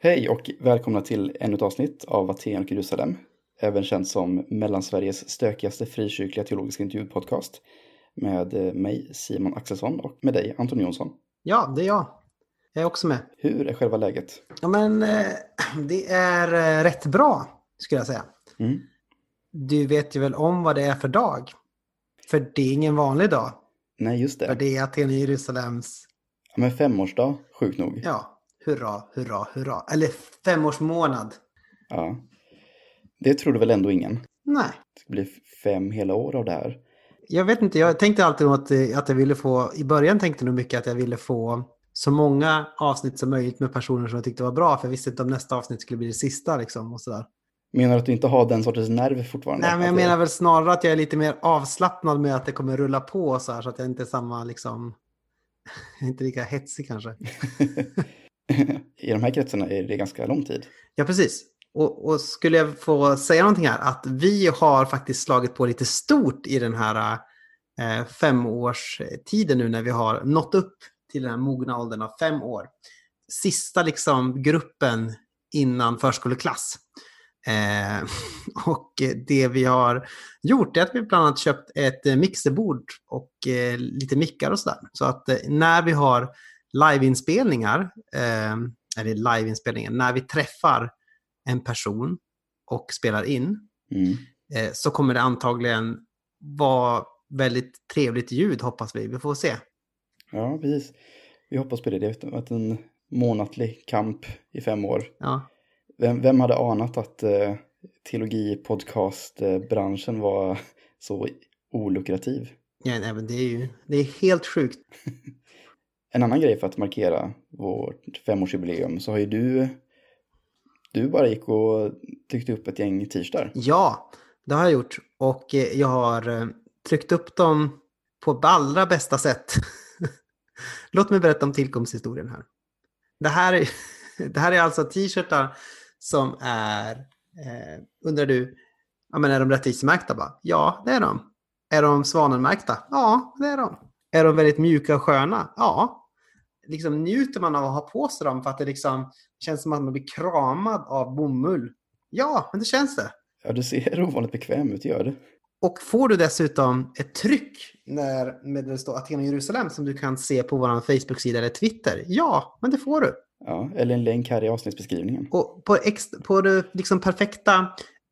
Hej och välkomna till ännu ett avsnitt av Aten och Jerusalem, även känt som Mellansveriges stökigaste frikyrkliga teologiska intervjupodcast med eh, mig Simon Axelsson och med dig Anton Jonsson. Ja, det är jag. Jag är också med. Hur är själva läget? Ja, men eh, det är eh, rätt bra, skulle jag säga. Mm. Du vet ju väl om vad det är för dag? För det är ingen vanlig dag. Nej, just För det. det är Aten i Jerusalems, Ja, men femårsdag, sjukt nog. ja, hurra, hurra, hurra. Eller femårsmånad. Ja. Det trodde väl ändå ingen. Nej, Det ska bli fem hela år av det här. jag vet inte. Jag tänkte alltid att, eh, att jag ville få, i början tänkte nog mycket att jag ville få så många avsnitt som möjligt med personer som jag tyckte var bra. För jag visste inte om nästa avsnitt skulle bli det sista liksom och sådär. Menar du att du inte har den sortens nerv fortfarande? Nej, men jag menar väl snarare att jag är lite mer avslappnad med att det kommer rulla på så här så att jag inte är samma liksom... Inte lika hetsig kanske. I de här kretsarna är det ganska lång tid. Ja, precis. Och, och skulle jag få säga någonting här, att vi har faktiskt slagit på lite stort i den här eh, femårstiden nu när vi har nått upp till den här mogna åldern av fem år. Sista liksom gruppen innan förskoleklass. Eh, och det vi har gjort är att vi bland annat köpt ett mixerbord och eh, lite mickar och sådär. Så att eh, när vi har liveinspelningar, eh, eller liveinspelningar, när vi träffar en person och spelar in Mm. eh, så kommer det antagligen vara väldigt trevligt ljud hoppas vi. Vi får se. Ja, precis. Vi hoppas på det. Det har varit en månatlig kamp i fem år. Ja. Vem, vem hade anat att eh, teologi-podcastbranschen var så olukrativ? Ja, nej, men det är ju det är helt sjukt. En annan grej för att markera vårt femårsjubileum så har ju du, du bara gick och tryckte upp ett gäng t-shirtar. Ja, det har jag gjort. Och eh, jag har eh, tryckt upp dem på allra bästa sätt. Låt mig berätta om tillkomsthistorien här. Det här är, det här är alltså t-shirtar som är, eh, undrar du, ja, men är de rättvisemärkta? Bara? Ja, det är de. Är de svanenmärkta? Ja, det är de. Är de väldigt mjuka och sköna? Ja. Liksom njuter man av att ha på sig dem för att det liksom känns som att man blir kramad av bomull? Ja, men det känns det. Ja, du ser ovanligt bekväm ut, gör det. Och får du dessutom ett tryck när, med det står Aten och Jerusalem som du kan se på vår Facebook-sida eller Twitter? Ja, men det får du. Ja, eller en länk här i avsnittsbeskrivningen. Och på, ex, på det liksom perfekta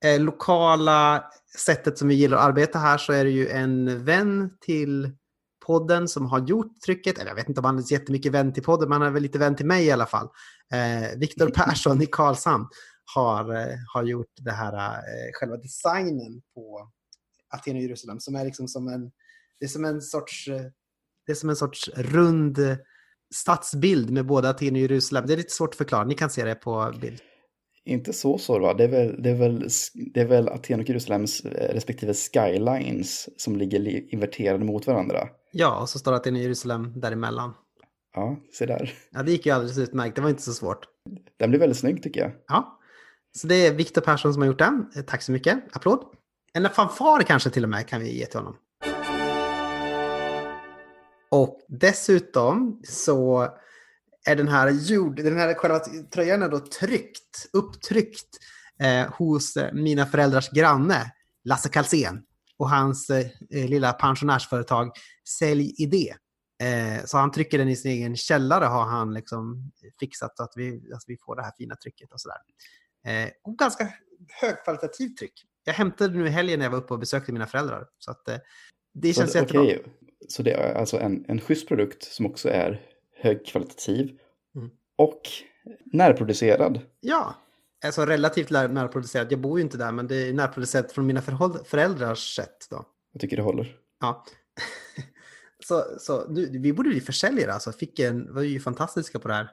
eh, lokala sättet som vi gillar att arbeta här så är det ju en vän till podden som har gjort trycket. Eller jag vet inte om han är jättemycket vän till podden, men han är väl lite vän till mig i alla fall. Eh, Viktor Persson i Karlshamn har, eh, har gjort det här, eh, själva designen på Aten och Jerusalem som är liksom som en, det är som en sorts, eh, det är som en sorts rund stadsbild med både Aten och Jerusalem. Det är lite svårt att förklara, ni kan se det på bild. Inte så så va? Det är väl, det är väl, det är väl Aten och Jerusalems eh, respektive skylines som ligger inverterade mot varandra. Ja, och så står det Aten och Jerusalem däremellan. Ja, se där. Ja, det gick ju alldeles utmärkt, det var inte så svårt. Den blir väldigt snygg tycker jag. Ja, så det är Viktor Persson som har gjort den. Eh, Tack så mycket, applåd. En fanfar kanske till och med kan vi ge till honom. Och dessutom så är den här, gjord, den här själva tröjan är då tryckt, upptryckt eh, hos eh, mina föräldrars granne Lasse Kalsén och hans eh, lilla pensionärsföretag Sälj Idé. Eh, så han trycker den i sin egen källare har han liksom fixat så att vi, att vi får det här fina trycket och sådär. Eh, och ganska högkvalitativt tryck. Jag hämtade det nu i helgen när jag var uppe och besökte mina föräldrar. Så att, eh, det känns så, jättebra. okej, så det är alltså en, en schysst produkt som också är högkvalitativ Mm. och närproducerad. Ja, alltså relativt närproducerat. Jag bor ju inte där, men det är närproducerat från mina föräldrars sätt. Då. Jag tycker det håller. Ja. så så du, vi borde bli försäljare alltså. Fick en, var ju fantastiska på det här.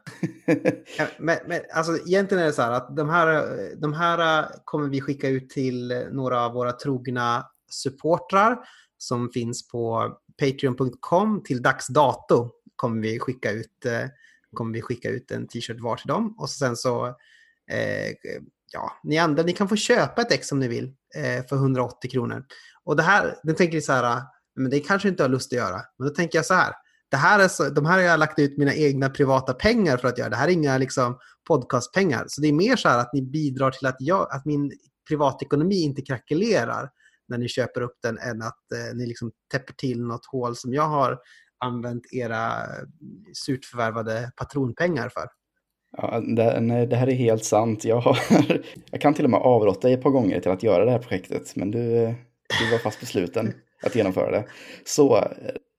Men, men alltså, egentligen är det så här att de här, de här kommer vi skicka ut till några av våra trogna supportrar som finns på patreon.com till dags dato kommer vi skicka ut, eh, kommer vi skicka ut en t-shirt var till dem. Och sen så, Eh, ja, ni andra, ni kan få köpa ett ex om ni vill eh, för 180 kronor. Och det här, den tänker ni så här, men det kanske inte har lust att göra. Men då tänker jag så här, det här är så, de här har jag lagt ut mina egna privata pengar för att göra. Det här är inga liksom, podcastpengar. Så det är mer så här att ni bidrar till att, jag, att min privatekonomi inte krackelerar när ni köper upp den än att eh, ni liksom täpper till något hål som jag har använt era eh, surt förvärvade patronpengar för. Ja, det, nej, det här är helt sant. Jag, har, jag kan till och med avrått dig ett par gånger till att göra det här projektet, men du, du var fast besluten att genomföra det. Så eh,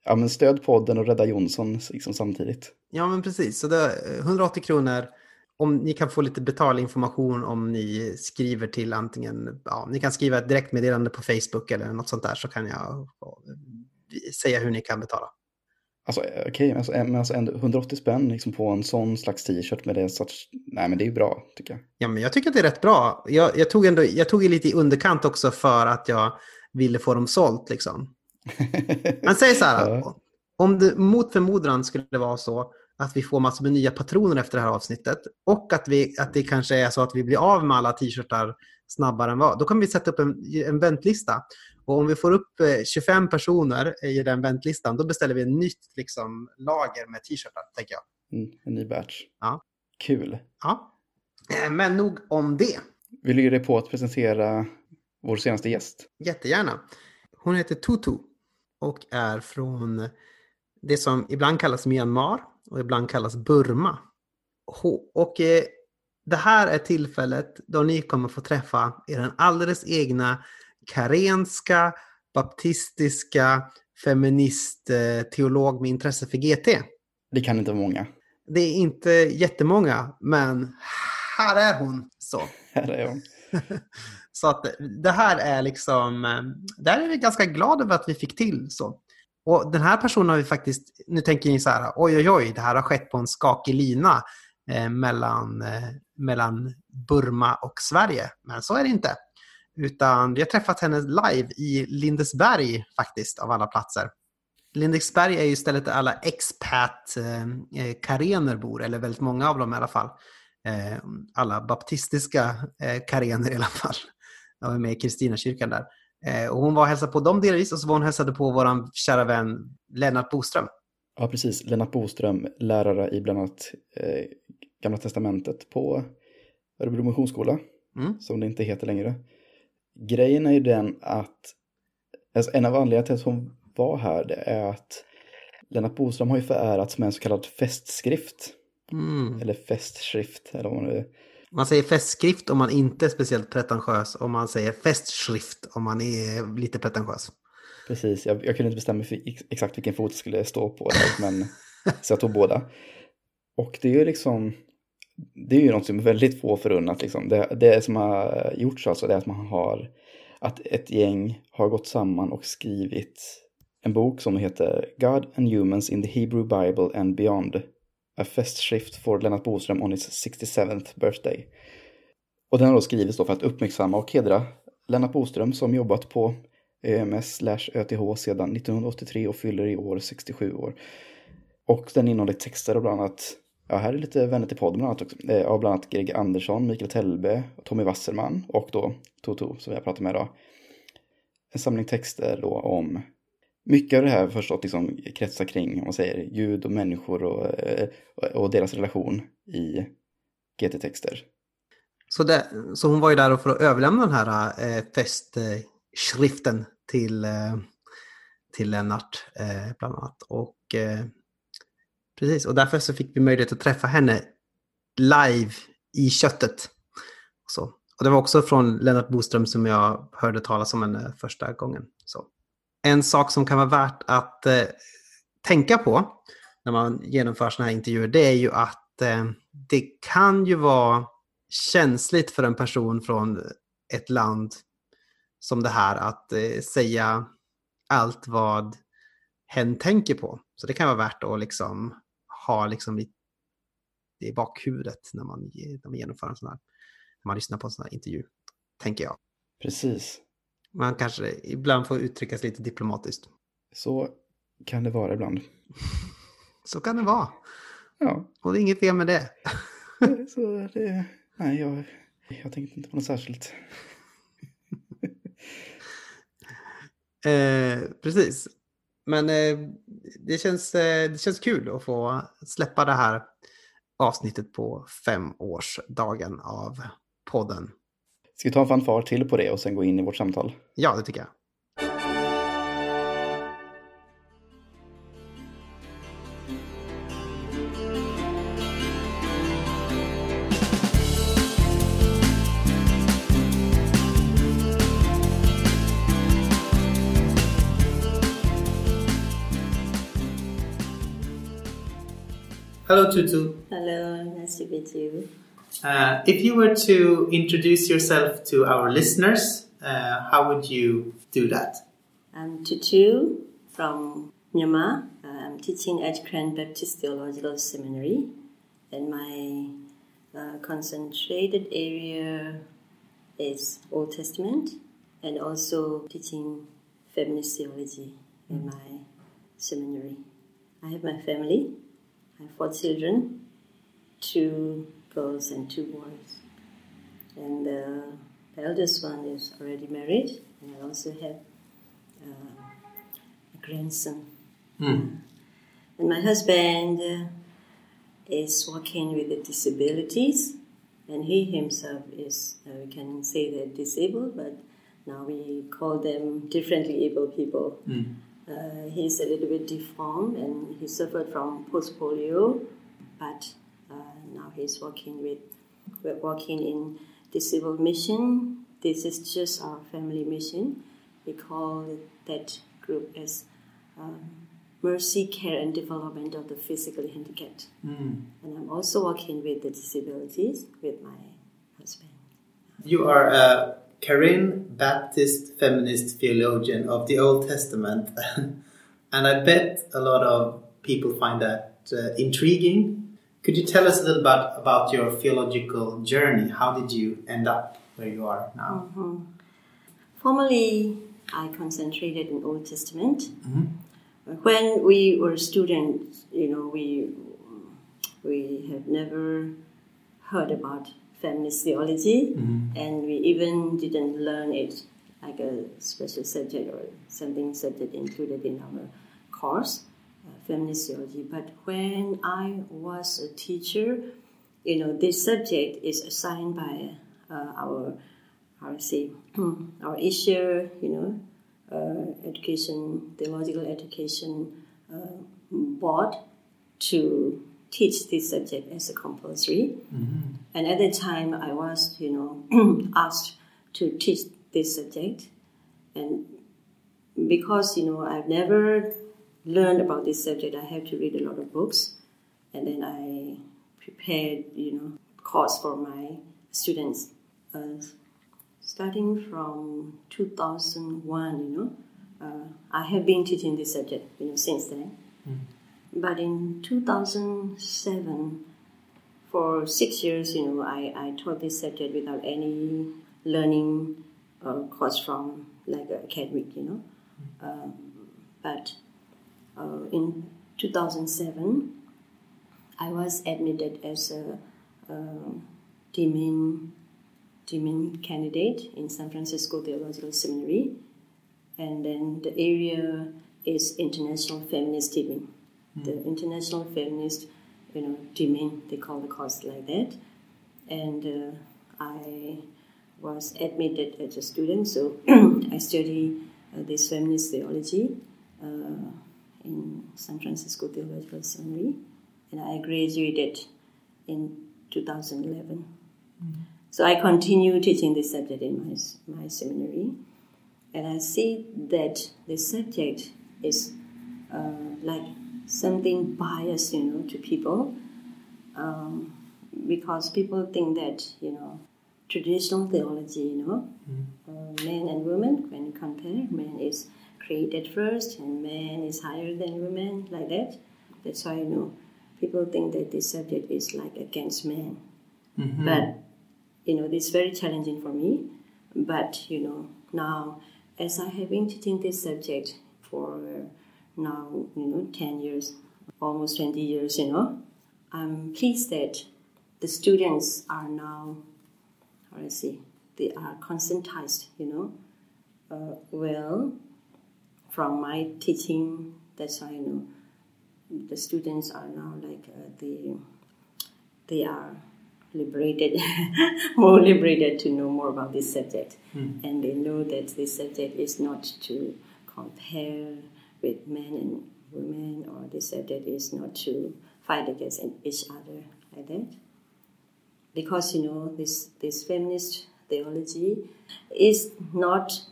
ja, men stöd podden och rädda Jonsson liksom samtidigt. Ja, men precis. Så det eh, är 180 kronor. Om ni kan få lite betalinformation om ni skriver till antingen, ja, ni kan skriva ett direktmeddelande på Facebook eller något sånt där så kan jag eh, säga hur ni kan betala. Alltså okej, okay, alltså, men alltså 180 spänn liksom på en sån slags t-shirt med det sorts, nej men det är ju bra tycker jag. Ja men jag tycker att det är rätt bra. Jag, jag tog ändå, jag tog lite i underkant också för att jag ville få dem sålt liksom. Men säg så här, ja. om det mot förmodan skulle vara så att vi får massor med nya patroner efter det här avsnittet och att, vi, att det kanske är så att vi blir av med alla t-shirtar snabbare än vad, då kan vi sätta upp en, en väntlista. Och om vi får upp 25 eh, personer i den väntlistan, då beställer vi en nytt liksom, lager med t-shirtar, tänker jag. Mm, en ny batch. Ja. Kul. Ja. Eh, men nog om det. Vill du ge dig på att presentera vår senaste gäst? Jättegärna. Hon heter Tutu och är från det som ibland kallas Myanmar och ibland kallas Burma. Och eh, det här är tillfället då ni kommer få träffa er alldeles egna karenska, baptistiska feministteolog med intresse för GT. Det kan inte vara många. Det är inte jättemånga, men här är hon. Så. Här är hon. så att det här är liksom, eh, där är vi ganska glada över att vi fick till så. Och den här personen har vi faktiskt, nu tänker ni så här, oj oj oj, det här har skett på en skakig lina eh, mellan, eh, mellan Burma och Sverige. Men så är det inte. Utan vi har träffat henne live i Lindesberg faktiskt, av alla platser. Lindesberg är ju stället där alla expat-karener bor, eller väldigt många av dem i alla fall. Eh, alla baptistiska eh, karener i alla fall. Jag var med i Kristinakyrkan där. Eh, och hon var och hälsade på dem delvis och så var hon hälsade på vår kära vän Lennart Boström. Ja, precis. Lennart Boström, lärare i bland annat eh, Gamla Testamentet på Örebro Missionsskola, mm. som det inte heter längre. Grejen är ju den att alltså en av anledningarna till att hon var här det är att Lennart Boström har ju förärats med en så kallad festskrift. Mm. Eller festskrift, eller vad man nu man säger festskrift om man inte är speciellt pretentiös och man säger festskrift om man är lite pretentiös. Precis, jag, jag kunde inte bestämma för exakt vilken fot skulle stå på men så jag tog båda. Och det är ju liksom, det är ju något som är väldigt få förunnat. Liksom. Det, det som har gjorts alltså, det är att man har, att ett gäng har gått samman och skrivit en bok som heter God and Humans in the Hebrew Bible and Beyond A Festskrift for Lennart Boström on his 67th birthday. Och den har då skrivits då för att uppmärksamma och hedra Lennart Boström som jobbat på ÖMS ÖTH sedan 1983 och fyller i år 67 år. Och den innehåller texter och bland annat, ja här är lite vänner till podden bland annat också, eh, av bland annat Greg Andersson, Mikael Tellbe, Tommy Wasserman och då Toto som vi har pratat med idag. En samling texter då om mycket av det här förstått liksom kretsar kring, om man säger, ljud och människor och, eh, och deras relation i GT-texter. Så, så hon var ju där för att överlämna den här eh, festskriften till, eh, till Lennart eh, bland annat. Och, eh, precis, och därför så fick vi möjlighet att träffa henne live i köttet. Så. Och det var också från Lennart Boström som jag hörde talas om henne första gången. Så en sak som kan vara värt att eh, tänka på när man genomför sådana här intervjuer, det är ju att eh, det kan ju vara känsligt för en person från ett land som det här att eh, säga allt vad hen tänker på. Så det kan vara värt att liksom ha liksom i, i bakhuvudet när man, när man genomför en sån här, när man lyssnar på en sån här intervju, tänker jag. Precis. Man kanske ibland får uttryckas lite diplomatiskt. Så kan det vara ibland. Så kan det vara. Ja. Och det är inget fel med det. Så det nej, jag, jag tänkte inte på något särskilt. eh, precis. Men eh, det, känns, eh, det känns kul att få släppa det här avsnittet på femårsdagen av podden. Ska vi ta en fanfar till på det och sen gå in i vårt samtal? Ja, det tycker jag. Hello, Tutu. Hello, nice to meet you. Uh, if you were to introduce yourself to our listeners, uh, how would you do that? I'm Tutu from Myanmar. I'm teaching at Karen Baptist Theological Seminary, and my uh, concentrated area is Old Testament, and also teaching feminist theology in my seminary. I have my family. Four children, two girls and two boys. And uh, the eldest one is already married, and I also have uh, a grandson. Mm. And my husband uh, is working with the disabilities, and he himself is, uh, we can say that disabled, but now we call them differently able people. Mm. Uh, he's a little bit deformed and he suffered from post polio, but uh, now he's working with we're working in disabled mission. This is just our family mission. We call that group as um, Mercy Care and Development of the Physically Handicapped. Mm. And I'm also working with the disabilities with my husband. You are a Karen Baptist feminist theologian of the Old Testament, and I bet a lot of people find that uh, intriguing. Could you tell us a little bit about your theological journey? How did you end up where you are now? Mhm. Formerly, I concentrated in Old Testament. Mhm. When we were students, you know, we we have never heard about feminist theology, Mhm. and we even didn't learn it like a special subject or something subject included in our course, uh, feminist theology. But when I was a teacher, you know, this subject is assigned by uh, our, how to say, our issue, you know, uh, education, theological education uh, board to teach this subject as a compulsory. Mhm. And at the time, I was, you know, asked to teach this subject, and because you know I've never learned about this subject, I have to read a lot of books, and then I prepared, you know, course for my students. Uh, starting from 2001, you know, uh, I have been teaching this subject, you know, since then. But in 2007, for six years, you know, I, I taught this subject without any learning uh, course from like a academic, you know. Um, but uh, in 2007, I was admitted as a uh, DMin candidate in San Francisco Theological Seminary, and then the area is International Feminist The International Feminist, you know, teaming, they call the course like that. And uh, I was admitted as a student, so I study uh, this feminist theology uh, in San Francisco Theological Seminary, and I graduated in 2011. So I continue teaching this subject in my, my seminary, and I see that the subject is uh, like something biased, you know, to people, um, because people think that you know traditional theology, you know, uh, men and women when you compare, man is created first and man is higher than women, like that. That's why you know people think that this subject is like against man, Mhm. but you know it's very challenging for me. But you know now, as I have been teaching this subject for now, you know, ten years, almost twenty years, you know, I'm pleased that the students are now, how do I say, they are conscientized, you know, uh, well from my teaching, that's why you know the students are now like uh, they they are liberated, more liberated to know more about this subject, and they know that this subject is not to compare with men and women, or this subject is not to fight against each other like that. Because you know this this feminist theology is not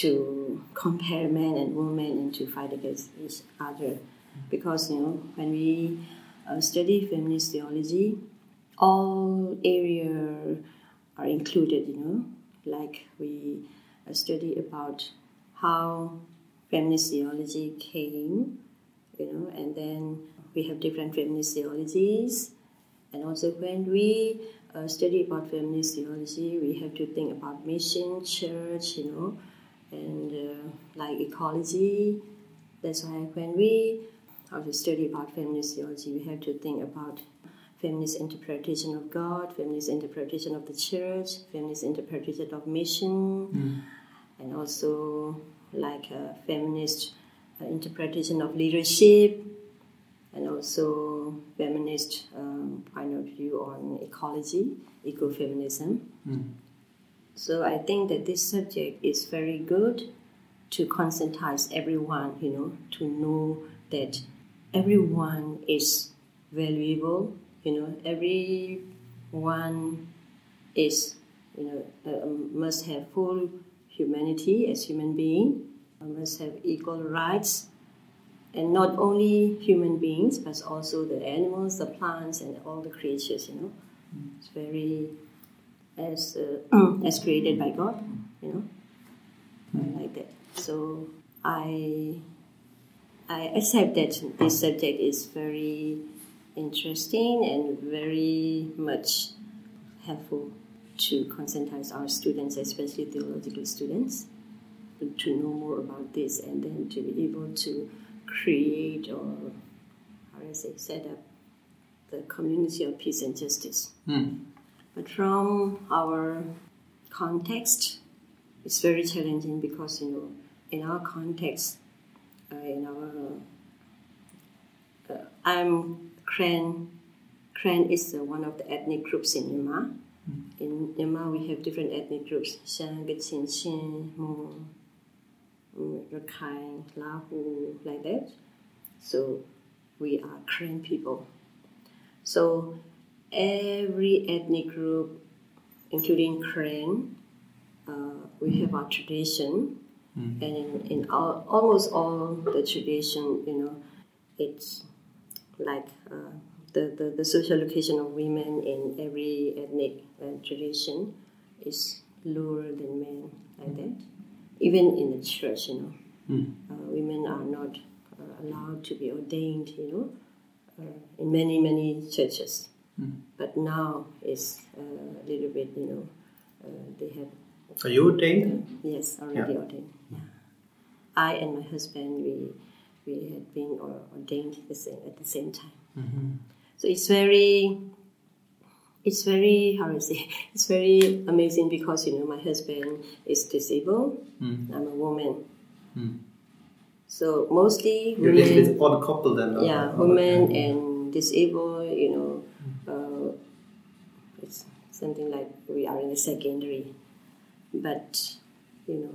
to compare men and women and to fight against each other. Because you know when we uh, study feminist theology, all area are included. You know, like we uh, study about how feminist theology came. You know, and then we have different feminist theologies, and also when we uh, study about feminist theology, we have to think about mission, church, you know, and uh, like ecology. That's why when we have to study about feminist theology, we have to think about feminist interpretation of God, feminist interpretation of the church, feminist interpretation of mission, and also like a feminist uh, interpretation of leadership, and also feminist um, point of view on ecology, ecofeminism. So I think that this subject is very good to conscientize everyone, you know, to know that everyone is valuable, you know, everyone is, you know, uh, must have full humanity as human being, must have equal rights, and not only human beings, but also the animals, the plants, and all the creatures, you know. It's very as uh, as created by God, you know, like that. So I I accept that this subject is very interesting and very much helpful to conscientize our students, especially theological students, to know more about this and then to be able to create or how do I say set up the community of peace and justice. But from our context, it's very challenging because you know in our context, uh, in our uh, I'm Kren. Kren is uh, one of the ethnic groups in Myanmar. In Myanmar, we have different ethnic groups: Shan, Kachin, Chin, Mon, Rakhine, Lahu, like that. So we are Kren people. So every ethnic group, including Kren, uh, we have our tradition, and in, in all, almost all the tradition, you know, it's like uh, the, the, the social location of women in every ethnic uh, tradition is lower than men, like that. Even in the church, you know, uh, women are not uh, allowed to be ordained, you know, uh, in many, many churches. But now it's uh, a little bit, you know, uh, they have Are you ordained? Yes, already Yeah. ordained. Yeah. I and my husband, we we had been ordained the same, at the same time. So it's very, it's very how do I say? It's very amazing because you know my husband is disabled. I'm a woman. So mostly You're a little women, bit odd couple then. or- yeah, or- women and disabled. You know, uh, it's something like we are in the secondary, but you know,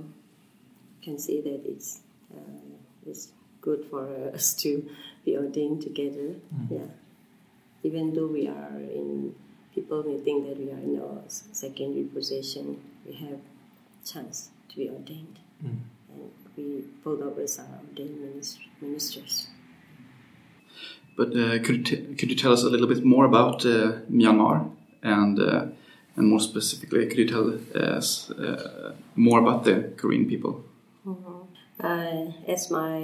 can say that it's uh, it's good for us to be ordained together. Yeah, even though we are in, people may think that we are in a s- secondary position. We have chance to be ordained, and we both of us are ordained ministers. But uh, could, you could you tell us a little bit more about uh, Myanmar and uh, and more specifically, could you tell us uh, more about the Karen people? Uh, as my,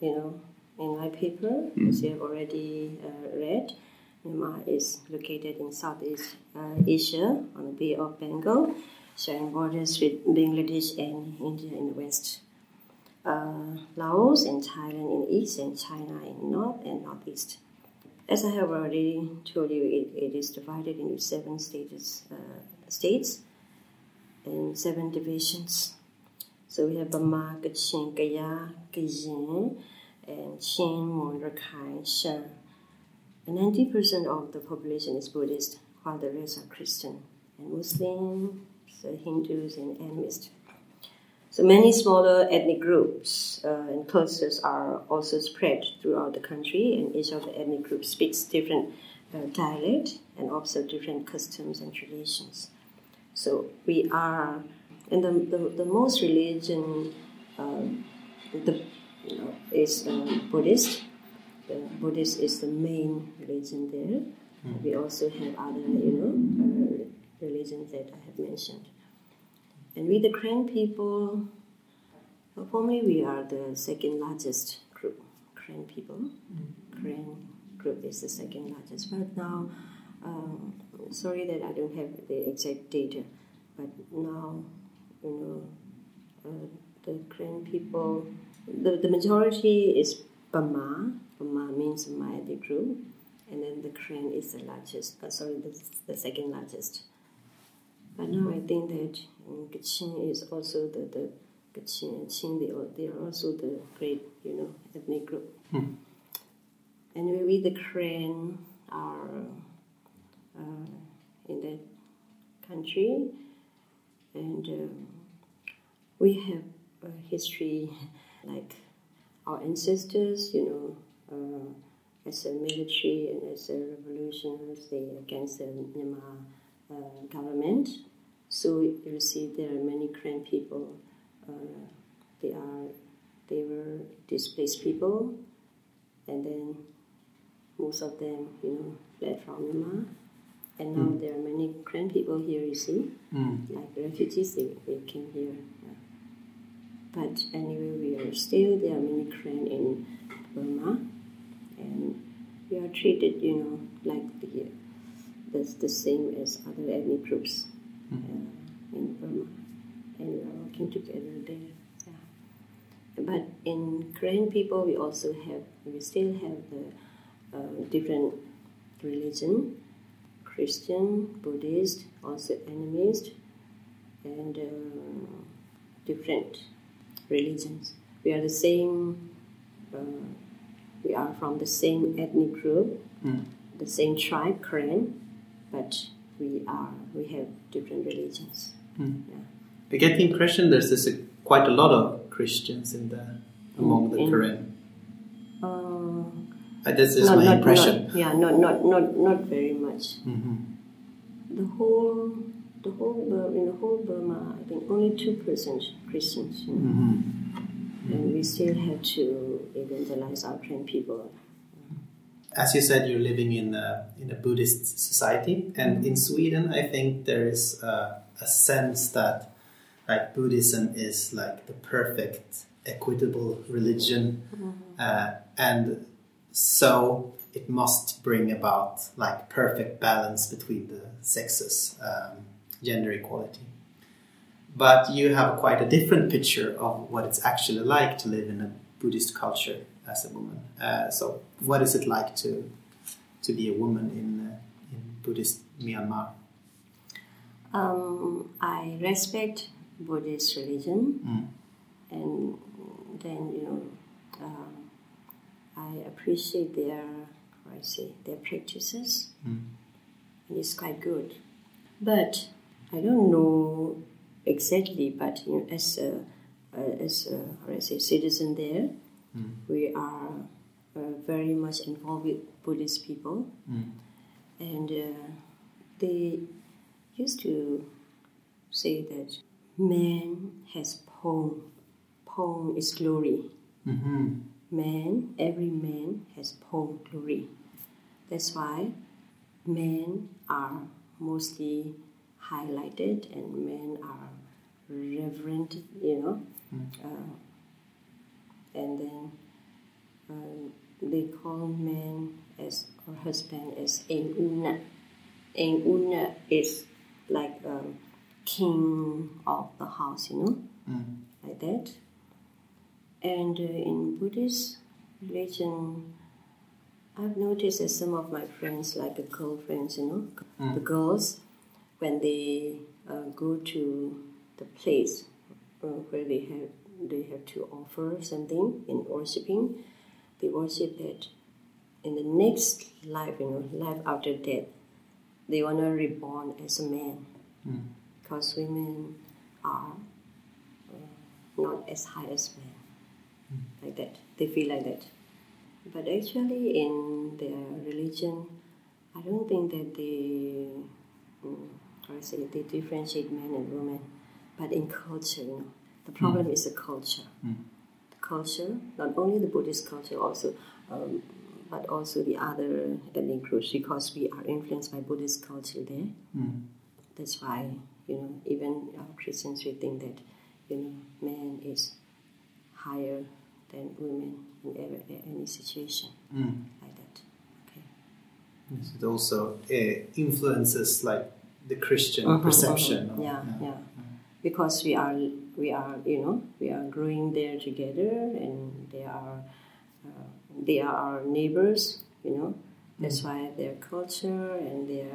you know, in my paper, as you have already uh, read, Myanmar is located in Southeast uh, Asia on the Bay of Bengal, sharing borders with Bangladesh and India in the west. Uh, Laos and Thailand in the east, and China in north and northeast. As I have already told you, it, it is divided into seven stages, uh, states and seven divisions. So we have Burma, Kachin, Kayah, Kayin, and Chin, Mon, Rakhine, Shan. And 90% of the population is Buddhist, while the rest are Christian and Muslims, Hindus, and animists. So many smaller ethnic groups uh, and clusters are also spread throughout the country, and each of the ethnic groups speaks different uh, dialect and observe different customs and traditions. So we are, and the, the, the most religion, um, the you know, is um, Buddhist. The Buddhist is the main religion there. Mm. We also have other, you know, uh, religions that I have mentioned. And we, the Karen people, formally we are the second largest group, Karen people. Mm. Karen group is the second largest. But now, um, sorry that I don't have the exact data, but now, you know, uh, the Karen people, the, the majority is Burma. Burma means Mayadi group. And then the Karen is the largest, uh, sorry, the, the second largest. But now I think that Kachin is also the, the Kachin and Chin, they are, they are also the great, you know, ethnic group. Hmm. And we, the Karen, are uh, in that country, and um, we have a history like our ancestors, you know, uh, as a military and as a revolutionaries, they against the Myanmar uh, government. So you see, there are many Karen people. Uh, they are they were displaced people, and then most of them, you know, fled from Myanmar. And now mm. there are many Karen people here, you see, mm. like refugees, they, they came here. Yeah. But anyway, we are still, there are many Karen in Burma, and we are treated, you know, like the, the, the same as other ethnic groups mm. uh, in Burma. And we are working together there. Yeah. But in Karen people, we also have, we still have the uh, different religion, Christian, Buddhist, also animist, and uh, different religions. We are the same. Uh, we are from the same ethnic group, mm. the same tribe, Karen, but we are we have different religions. Mm. Yeah. I get the impression there's this, quite a lot of Christians in the among the in, Karen. Uh, this is not, my not, impression. Not, yeah, not not not not very much. Mm-hmm. The whole the whole in the whole Burma, I think only two percent Christians. You know? mm-hmm. And we still have to evangelize our Karen people. As you said, you're living in a, in a Buddhist society, and in Sweden, I think there is a, a sense that like Buddhism is like the perfect equitable religion, mm-hmm. uh, and so it must bring about like perfect balance between the sexes, um, gender equality. But you have quite a different picture of what it's actually like to live in a Buddhist culture as a woman. Uh, so, what is it like to to be a woman in uh, in Buddhist Myanmar? Um, I respect Buddhist religion, mm. and then you know um, I appreciate their I say their practices. Mm. And it's quite good, but I don't know exactly. But you know, as a uh, as a, how I say citizen there, mm. we are uh, very much involved with Buddhist people, mm. and uh, they used to say that man has pone, pone is glory. Mm-hmm. Man, every man has pone glory. That's why men are mostly highlighted and men are reverent, you know. Mm. Uh, and then uh, they call men as or husband as Eng Una. Eng Una is like um, king of the house, you know, mm. like that. And uh, in Buddhist religion, I've noticed that some of my friends, like the girlfriends, you know, mm. the girls, when they uh, go to the place uh, where they have they have to offer something in worshiping. They worship that in the next life, you know, life after death, they wanna reborn as a man because women are uh, not as high as men, like that. They feel like that. But actually, in their religion, I don't think that they, mm, how I say, they differentiate men and women. But in culture, you know, the problem hmm. is the culture. Hmm. The culture, not only the Buddhist culture, also, um, but also the other ethnic groups, because we are influenced by Buddhist culture there. Hmm. That's why, you know, even our Christians we think that, you know, man is higher than women in every, any situation like that. Okay. Yes, It also uh, influences like the Christian Mhm, perception. of- Yeah, yeah. Because we are, we are, you know, we are growing there together, and they are, uh, they are our neighbors. You know, that's why their culture and their,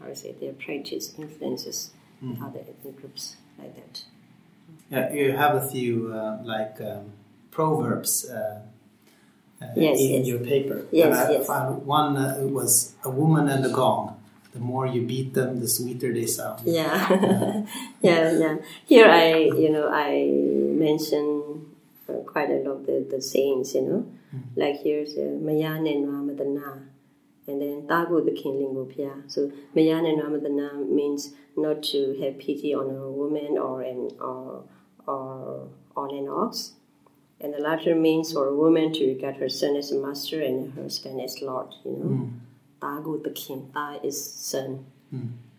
how to say, their practice influences the other ethnic groups like that. Yeah, you have a few uh, like um, proverbs uh, uh, Yes, in yes. your paper. Yes, yes. one uh, was a woman and a gong. The more you beat them, the sweeter they sound. Yeah, yeah, yeah. Here I, you know, I mention uh, quite a lot of the, the sayings, you know. Like here's uh, Maya Nenwa Madana, and then Tagu the King Pia. So Maya Nenwa Madana means not to have pity on a woman or an or or on an ox. And the latter means for a woman to regard her son as a master and her husband as lord, you know. Tagu the king, Ta is son,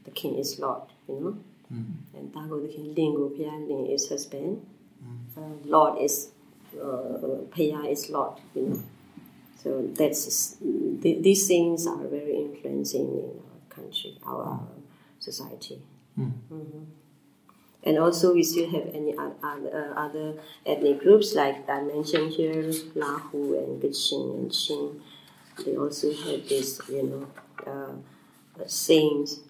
the king is lord, you know. And Tagu the king, Lingo Pia Ling is husband, uh, lord is, uh, Pia is lord, you know. So that's, th- these things are very influencing in our country, our, our society. Mhm. And also, we still have any other, uh, other ethnic groups like I mentioned here, Lahu and Kachin and Chin. They also have this, you know, uh, uh, sayings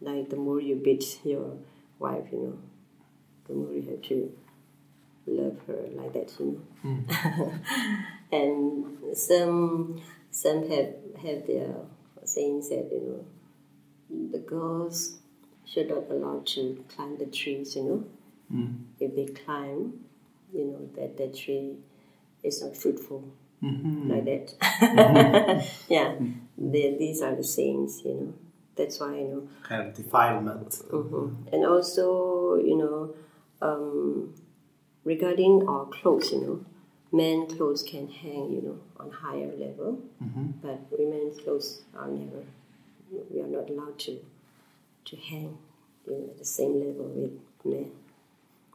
like the more you beat your wife, you know, the more you have to love her like that, you know. and some some have have their sayings that you know the girls should not allowed to climb the trees, you know. If they climb, you know, that that tree is not fruitful. Like that. yeah. The, these are the sayings, you know. That's why, you know. Kind of defilement. Mhm. And also, you know, um, regarding our clothes, you know, men clothes can hang, you know, on higher level, but women's clothes are never. We are not allowed to to hang, you know, at the same level with men.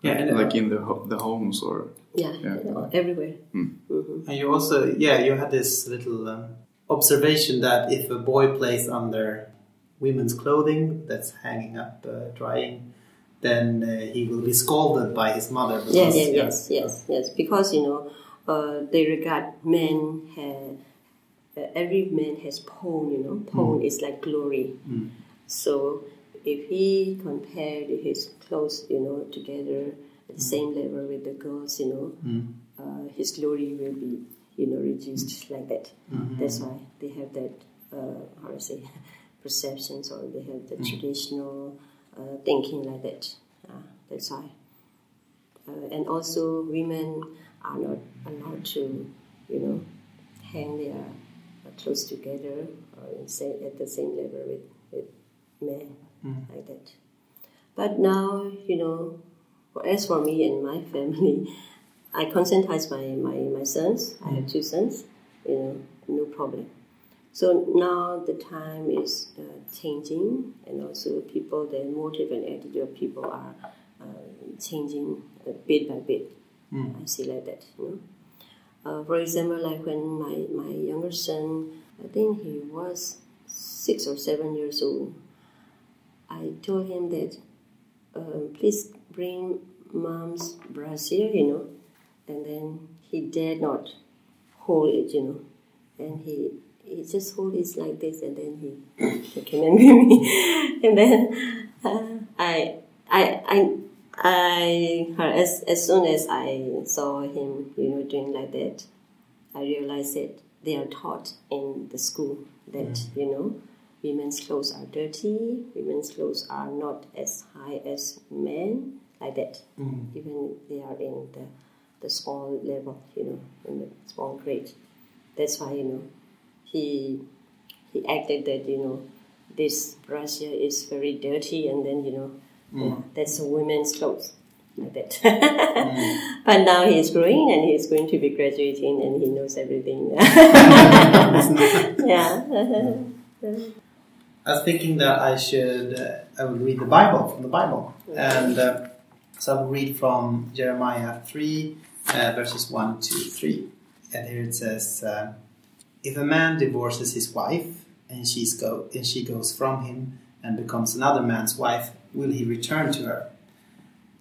Yeah, and, like in the ho- the homes or Yeah, Yeah. you know, everywhere. and you also, yeah, you had this little um, observation that if a boy plays under women's clothing that's hanging up, uh, drying, then uh, he will be scolded by his mother. Yeah, because- yeah, yes, yes, yes. Because you know, uh, they regard men have uh, every man has pone. You know, pone is like glory. So if he compared his clothes, you know, together at the same level with the girls, you know, uh, his glory will be, you know, reduced like that. That's why they have that, uh, how to say, perceptions or they have the traditional uh, thinking like that. Uh, that's why. Uh, and also, women are not allowed to, you know, hang their clothes together or in say, at the same level with, with men, like that. But now, you know, as for me and my family, I conscientize my, my, my sons. I have two sons, you know, no problem. So now the time is uh, changing, and also people, the motive and attitude of people are uh, changing uh, bit by bit. I see like that, you know. Uh, for example, like when my, my younger son, I think he was six or seven years old, I told him that um, please bring mom's brassiere, you know, and then he dared not hold it, you know, and he he just hold it like this, and then he he came and with me, and then uh, I I I I as as soon as I saw him, you know, doing like that, I realized that they are taught in the school that you know women's clothes are dirty, women's clothes are not as high as men, like that. Mm. Even they are in the the small level, you know, in the small grade. That's why you know he he acted that you know this brassiere is very dirty, and then you know mm. yeah, that's a women's clothes like that. Mm. but now he's growing and he's going to be graduating and he knows everything. yeah. I was thinking that I should, uh, I would read the Bible from the Bible. And uh, so I will read from Jeremiah 3, uh, verses 1 to 3. And here it says, uh, If a man divorces his wife and, she's go, and she goes from him and becomes another man's wife, will he return to her?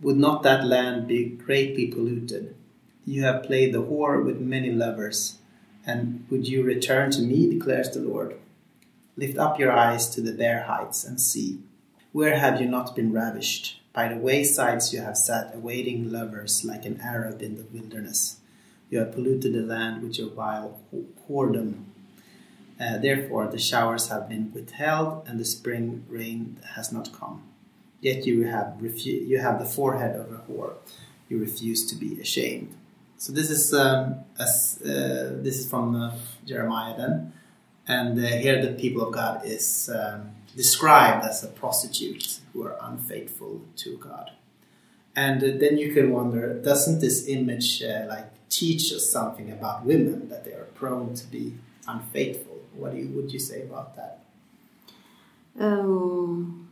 Would not that land be greatly polluted? You have played the whore with many lovers, and would you return to me, declares the Lord? Lift up your eyes to the bare heights and see. Where have you not been ravished? By the waysides you have sat awaiting lovers like an Arab in the wilderness. You have polluted the land with your vile whoredom. Uh, therefore, the showers have been withheld, and the spring rain has not come. Yet you have refu- you have the forehead of a whore. You refuse to be ashamed. So this is um, as, uh, this is from uh, Jeremiah then, and uh, here the people of God is um, described as a prostitute who are unfaithful to God. And uh, then you can wonder, doesn't this image uh, like teach us something about women that they are prone to be unfaithful? What do you, would you say about that? Um,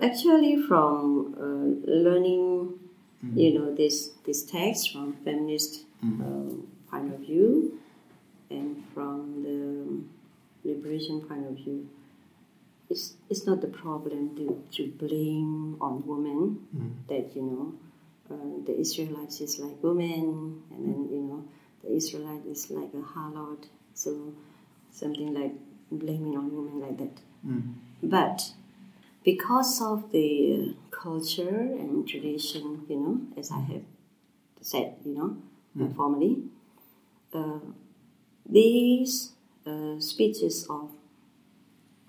actually, from uh, learning, you know, this this text from feminist um, point of view, and from the liberation point of view, it's it's not the problem to, to blame on women that you know uh, the Israelites is like women, and then you know the Israelite is like a harlot, so something like blaming on women like that. But because of the culture and tradition, you know, as I have said, you know, uh, formally, uh, these uh, speeches of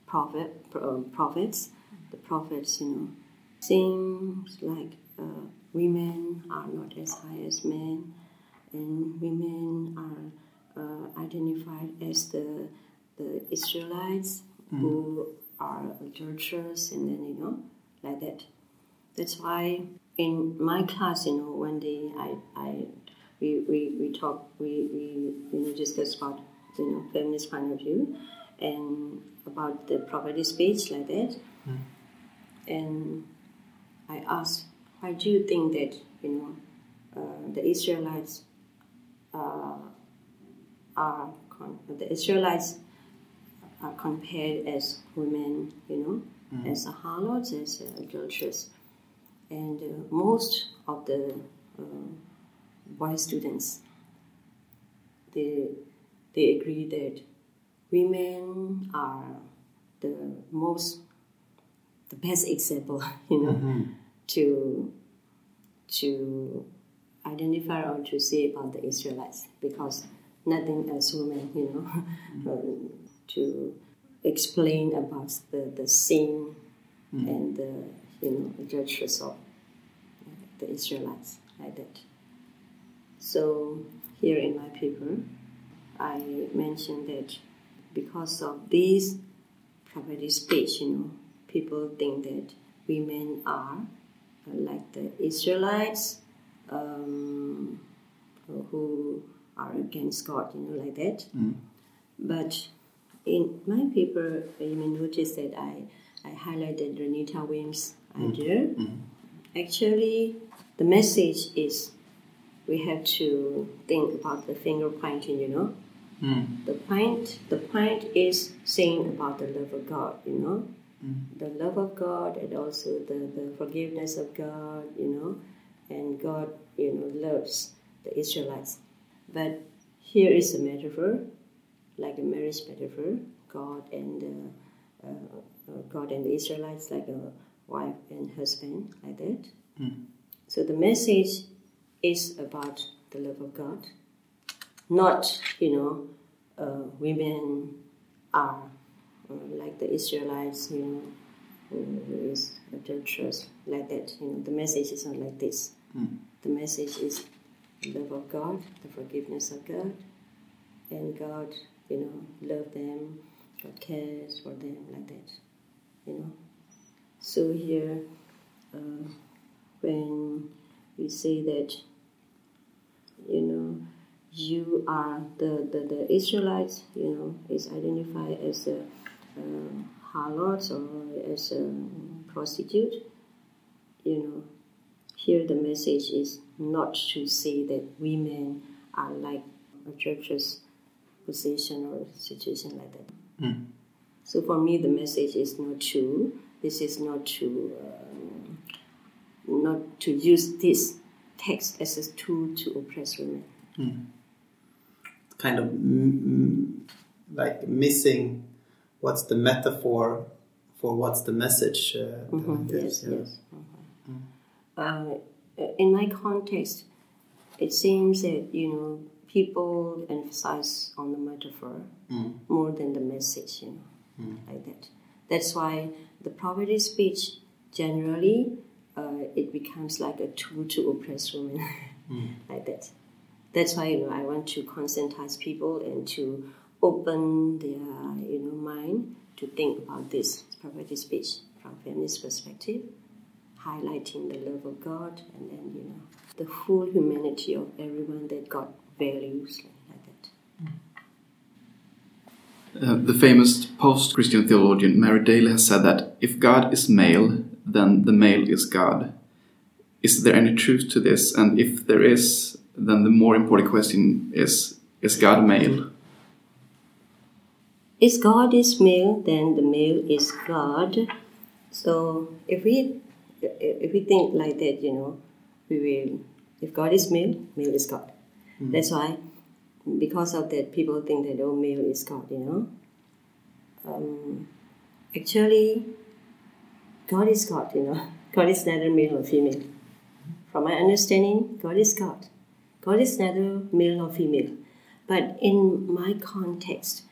prophet, pro- prophets, the prophets, you know, seems like uh, women are not as high as men, and women are uh, identified as the the Israelites who are adulterers, and then you know, like that. That's why in my class, you know, one day I, I we, we, we talk, we, we you know, discuss about you know feminist point of view, and about the prophetic speech like that. And I asked, why do you think that you know uh, the Israelites uh, are con- the Israelites are compared as women, you know, as a harlots, as adulteress, and uh, most of the uh, boy students they they agree that women are the most the best example, you know, mm-hmm. to to identify or to say about the Israelites because nothing as women, you know, mm-hmm. um, to explain about the, the sin mm-hmm. and the you know adulteress of the Israelites like that. So here in my paper, I mentioned that because of this prophetic speech, you know, people think that women are uh, like the Israelites um, who are against God, you know, like that. But in my paper, you may notice that I, I highlighted Renita Weems' idea. Actually, the message is we have to think about the finger pointing, you know. The point, the point is saying about the love of God, you know, the love of God and also the, the forgiveness of God, you know, and God, you know, loves the Israelites. But here is a metaphor, like a marriage metaphor, God and uh, uh, God and the Israelites, like a wife and husband, like that. So the message is about the love of God, not, you know, uh, women are uh, like the Israelites, you know, who is adulterous, like that. You know, the message is not like this. The message is the love of God, the forgiveness of God, and God, you know, love them, God cares for them, like that. You know. So here, uh, when we say that, you know, you are the, the, the Israelites, you know, is identified as a uh, harlot or as a prostitute, you know, here the message is not to say that women are like a church's position or situation like that. So for me, the message is not to. This is not to. Um, not to use this text as a tool to oppress women. Kind of mm, mm, like missing what's the metaphor for what's the message. Uh, Mhm, that Yes, yeah. yes. Mhm. Uh, in my context, it seems that you know people emphasize on the metaphor more than the message, you know, like that. That's why the prophetic speech generally uh, it becomes like a tool to oppress women, like that. That's why you know I want to conscientize people and to open their you know mind to think about this prophetic speech from feminist perspective, highlighting the love of God and then you know the full humanity of everyone that God values like that. Uh, the famous post Christian theologian Mary Daly has said that if God is male, then the male is God. Is there any truth to this? And if there is, then the more important question is Is God male? If God is male, then the male is God. So if we if we think like that, you know, we will. If God is male, male is God. That's why, because of that, people think that oh, male is God. You know. Um, actually, God is God. You know, God is neither male nor female. From my understanding, God is God. God is neither male nor female. But in my context,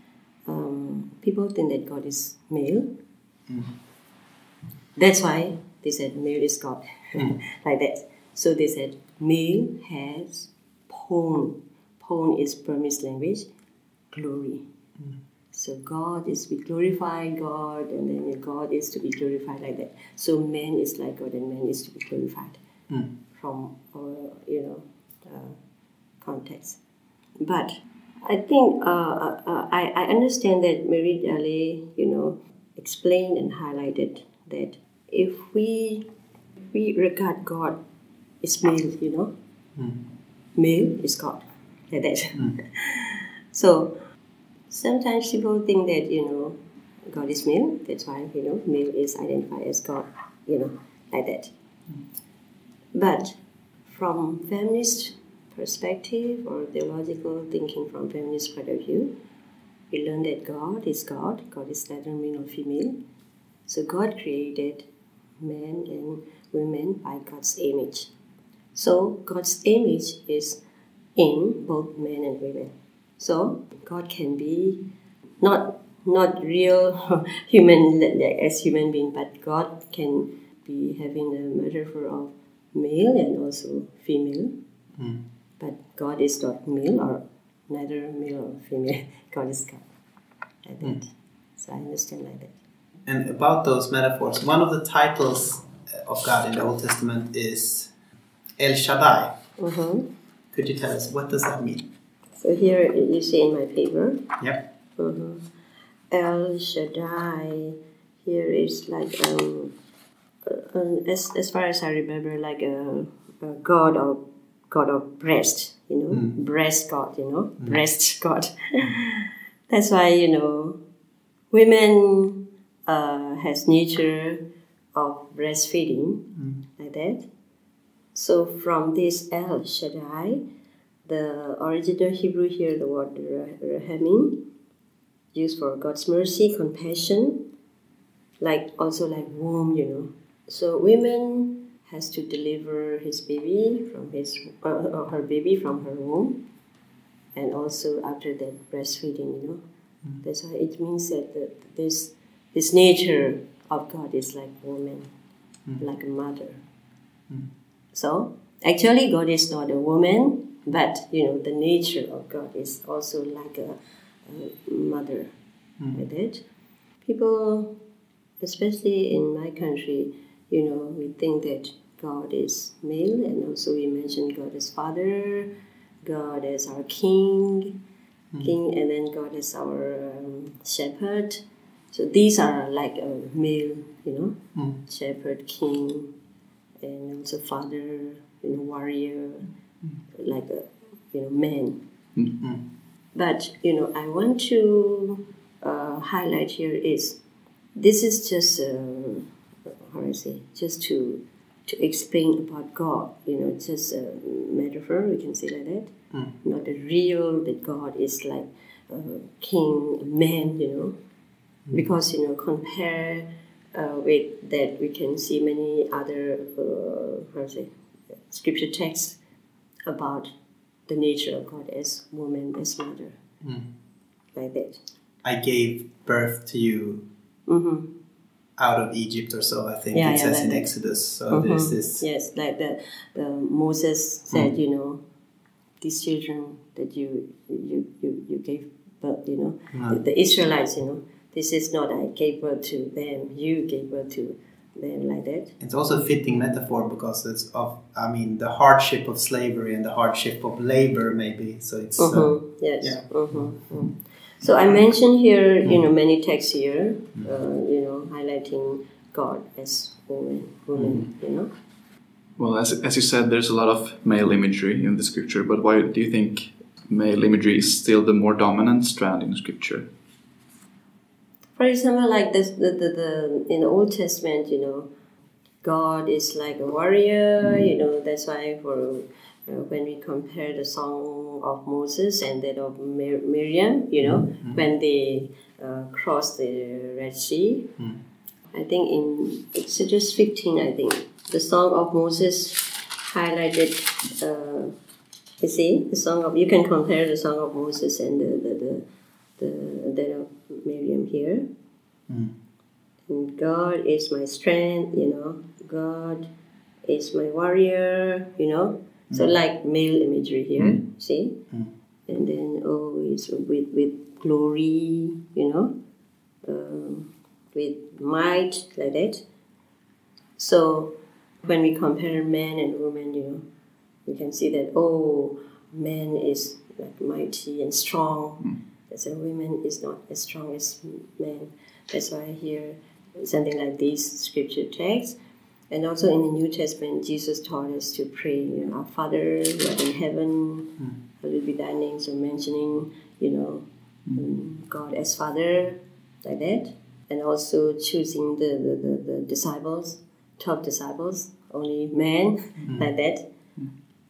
um, people think that God is male. Mm-hmm. That's why they said male is God, mm-hmm. like that. So they said male has pone. Pone is Burmese language, glory. Mm-hmm. So God is to be glorified, God, and then God is to be glorified like that. So man is like God, and man is to be glorified from our, you know, uh, context. But I think uh, uh, uh, I, I understand that Mary Daly, you know, explained and highlighted that if we we regard God as male, you know, male is God, like that. so sometimes people think that you know God is male. That's why you know male is identified as God, you know, like that. But from feminist perspective or theological thinking from feminist point of view, we learn that God is God. God is neither male nor female. So God created men and women by God's image. So God's image is in both men and women. So God can be not not real human like as human being, but God can be having a metaphor of male and also female. But God is not male or neither male or female. God is God. Like that. So I understand like that. And about those metaphors, one of the titles of God in the Old Testament is El Shaddai. Mhm. Could you tell us what does that mean? So here you see in my paper, Yep. Mhm. El Shaddai. Here is like um, uh, um, as as far as I remember, like a, a god of god of breast. You know, breast god. You know, breast god. That's why you know, women uh, has nature of breastfeeding like that. So from this El Shaddai, the original Hebrew here, the word ra- rahamim, used for God's mercy, compassion, like also like womb, you know. So women has to deliver his baby from his uh, or her baby from her womb, and also after that breastfeeding, you know. Mm. That's why it means that the, this this nature of God is like woman, mm. like a mother. Mm. So actually, God is not a woman, but you know the nature of God is also like a, a mother. Mm. with it. people, especially in my country, you know, we think that God is male, and also we mention God as Father, God as our King, mm. King, and then God as our um, Shepherd. So these are like a male, you know, mm. Shepherd, King, and also Father, you know, warrior, like a you know man. But you know, I want to uh, highlight here is this is just uh, how do I say just to to explain about God. You know, just a metaphor. We can say like that. Not the real that God is like a king, a man. You know, because you know compare uh, with that we can see many other uh, how to say scripture texts about the nature of God as woman, as mother, mm. like that. I gave birth to you Mm-hmm. out of Egypt or so. I think Yeah, it yeah, says in Exodus. So mm-hmm. there's this. Yes, like the, the Moses said, mm. you know, these children that you you, you, you gave birth, you know, the, the Israelites, you know, this is not I gave birth to them, you gave birth to them like that. It's also a fitting metaphor because it's of, I mean, the hardship of slavery and the hardship of labor, maybe. So it's. Uh, Mhm, yes. yeah. mhm, mm. So I mentioned here, you know, many texts here, uh, you know, highlighting God as woman, woman, you know. Well, as, as you said, there's a lot of male imagery in the scripture, but why do you think male imagery is still the more dominant strand in scripture? For example, like this, the, the, the in the Old Testament, you know, God is like a warrior. You know, that's why for uh, when we compare the song of Moses and that of Mir- Miriam, you know, when they uh, crossed the Red Sea, I think in Exodus 15, I think the song of Moses highlighted. Uh, you see, the song of you can compare the song of Moses and the the the, the that of Miriam here. Mm. And God is my strength, you know. God is my warrior, you know. So mm. like male imagery here, mm. see, and then oh, it's with with glory, you know, um, with might like that. So when we compare men and women, you know, we can see that oh, man is like mighty and strong. As a woman is not as strong as men. That's why here something like these scripture texts. And also in the New Testament, Jesus taught us to pray, you know, Our Father, who art in heaven, hmm. hallowed be thy name. So mentioning, you know, um, God as Father, like that. And also choosing the, the, the, the disciples, 12 disciples, only men, hmm. like that. Hmm.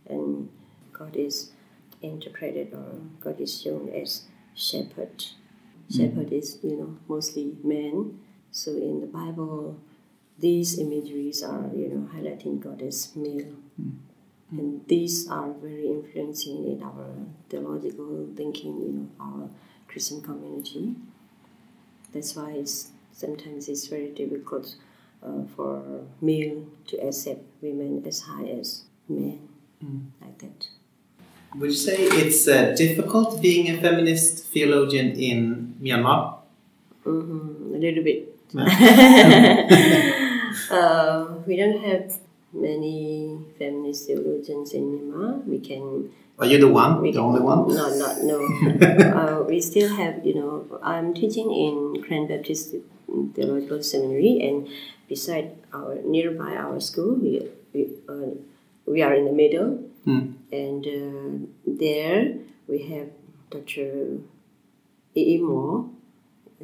And God is interpreted or God is shown as shepherd. Shepherd is, you know, mostly men. So in the Bible, these imageries are, you know, highlighting God as male. And these are very influencing in our theological thinking, you know, our Christian community. That's why it's, sometimes it's very difficult uh, for male to accept women as high as men, like that. Would you say it's uh, difficult being a feminist theologian in Myanmar? hmm a little bit. uh, we don't have many feminist theologians in Myanmar. We can. Are you the one? The only one? No, not no. uh, we still have, you know, I'm teaching in Karen Baptist Theological Seminary, and beside our nearby our school, we we, uh, we are in the middle, and uh, there we have Dr. E. E. Moore.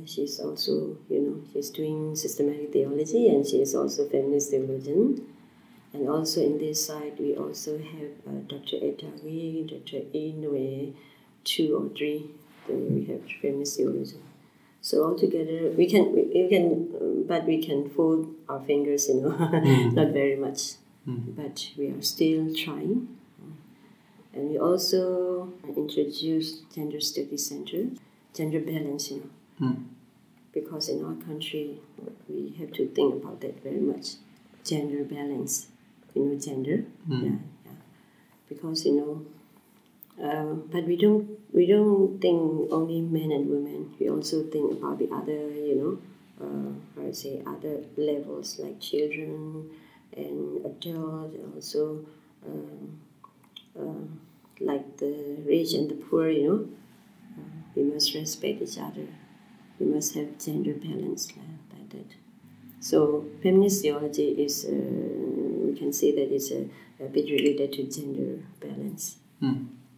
She's also, you know, she's doing systematic theology, and she is also feminist theologian. And also in this side, we also have uh, Dr. Etagi, Dr. Inoue, two or three. Then we have feminist theology. So altogether, we can, we, we can, but we can fold our fingers, you know, not very much. but we are still trying. And we also introduced gender study center, gender balance, you know, because in our country we have to think about that very much, gender balance, you know, gender, yeah, yeah, because you know. Uh, but we don't we don't think only men and women. We also think about the other, you know, uh, how to say other levels like children and adults, and also um, um, like the rich and the poor. You know, uh, we must respect each other. We must have gender balance like, like that. So feminist theology is, uh, we can say that it's a, a bit related to gender balance.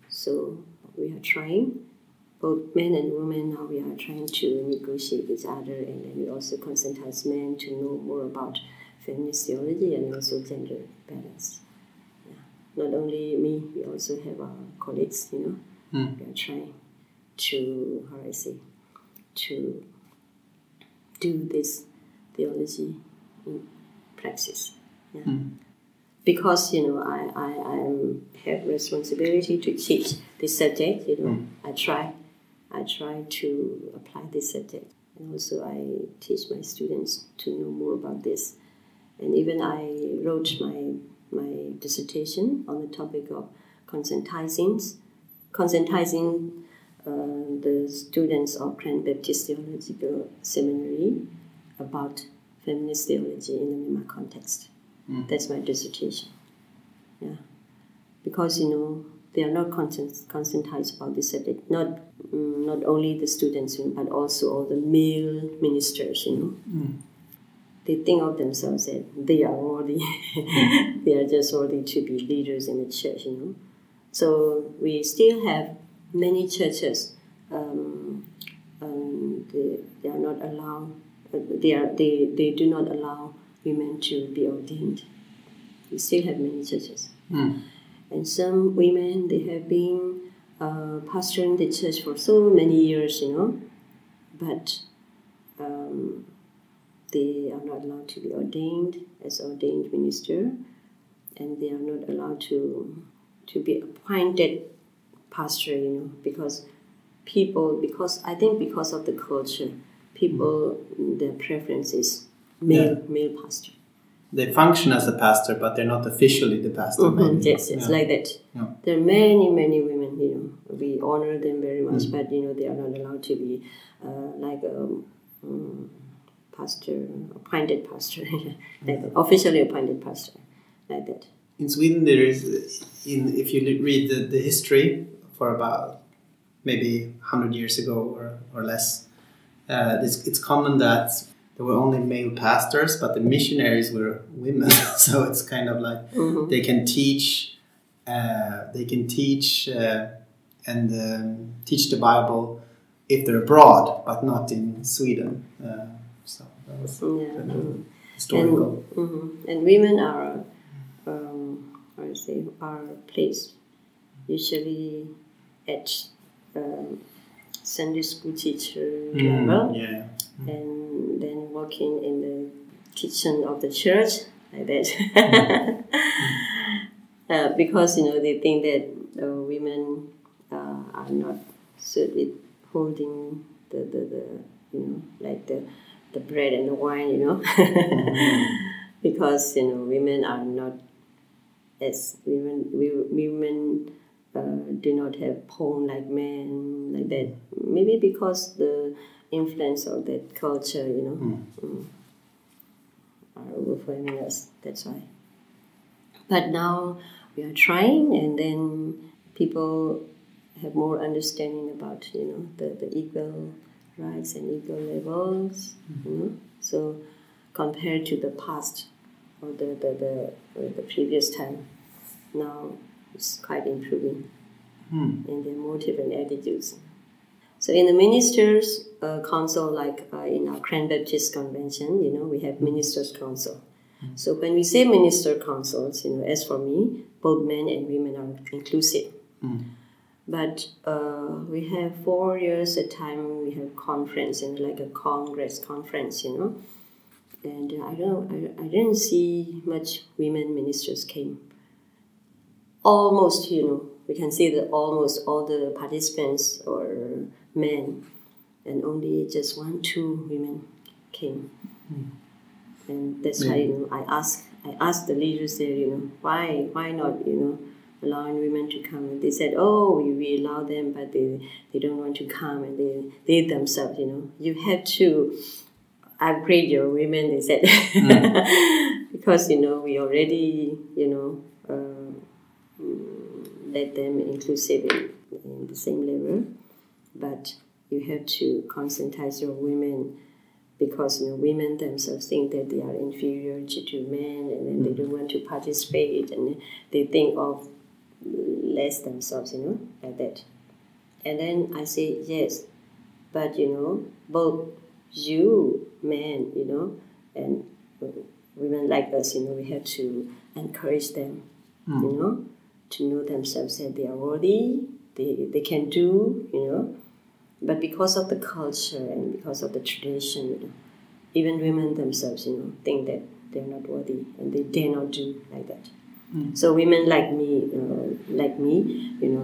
So we are trying, both men and women now we are trying to negotiate each other and then we also conscientize men to know more about feminist theology and also gender balance. Not only me, we also have our colleagues, you know, hmm. we are trying to, how do I say, to do this theology in practice. Yeah. Hmm. Because you know I, I, I have responsibility to teach this subject you know. Hmm. I try I try to apply this subject. And also I teach my students to know more about this. And even I wrote my my dissertation on the topic of conscientizing conscientizing uh, the students of Karen Baptist Theological Seminary about feminist theology in the Myanmar context. That's my dissertation. Yeah, because you know they are not conscient, conscientized about this subject. Not mm, not only the students, but also all the male ministers. You know, they think of themselves that they are worthy. they are just worthy to be leaders in the church. You know, so we still have many churches. Um, um, they, they are not allowed. uh, They are they, they do not allow women to be ordained. We still have many churches. And some women, they have been uh, pastoring the church for so many years, you know, but um, they are not allowed to be ordained as ordained minister, and they are not allowed to to be appointed pastor, you know, because people, because I think because of the culture, people, their preference is male, male pastor. They function as a pastor, but they're not officially the pastor. Mhm, maybe. Yes, it's Yeah. like that. Yeah. There are many, many women, you know, we honor them very much, Mm. but, you know, they are not allowed to be uh, like a um, pastor, appointed pastor, like that, officially appointed pastor, like that. In Sweden, there is, in if you read the, the history for about maybe 100 years ago or, or less, uh, it's, it's common that there were only male pastors, but the missionaries were women. so it's kind of like Mhm. they can teach, uh, they can teach uh, and um, teach the Bible if they're abroad, but not in Sweden. Uh, so that was Yeah. kind of historical. And, mhm. and women are, um, how do you say, are placed usually at um, Sunday school teacher Mm, level. yeah. and then working in the kitchen of the church like that uh, because you know they think that uh, women uh, are not suited holding the, the, the you know like the the bread and the wine you know? Because you know women are not as women we, women uh, do not have pone like men like that. Maybe because the influence of that culture you know? Mm, are overwhelming us that's why. But now we are trying and then people have more understanding about you know the, the equal rights and equal levels you know so compared to the past or the the, the, uh, the previous time now it's quite improving. In their motive and attitudes. So in the ministers uh, council like uh, in our Karen Baptist convention you know we have ministers council. So when we say minister councils you know as for me both men and women are inclusive but uh, we have four years at time we have conference and like a congress conference you know and I don't, I, I didn't see much women ministers came. Almost, you know, we can say that almost all the participants are men, and only just one, two women came. And that's why you know, I asked, I asked the leaders there, you know, why, why not, you know, allowing women to come? And they said, oh, we, we allow them, but they, they don't want to come, and they, they themselves, you know, you have to upgrade your women, they said. because, you know, we already, you know, uh, mm, let them inclusive in, in the same level. But you have to conscientize your women because you know women themselves think that they are inferior to, to men and then they don't want to participate and they think of less themselves, you know, like that. And then I say yes, but you know, both you men, you know, and women like us, you know, we have to encourage them, hmm. you know, to know themselves that they are worthy, they, they can do, you know. But because of the culture and because of the tradition, you know, even women themselves, you know, think that they're not worthy and they dare not do like that. So women like me, uh, like me, you know,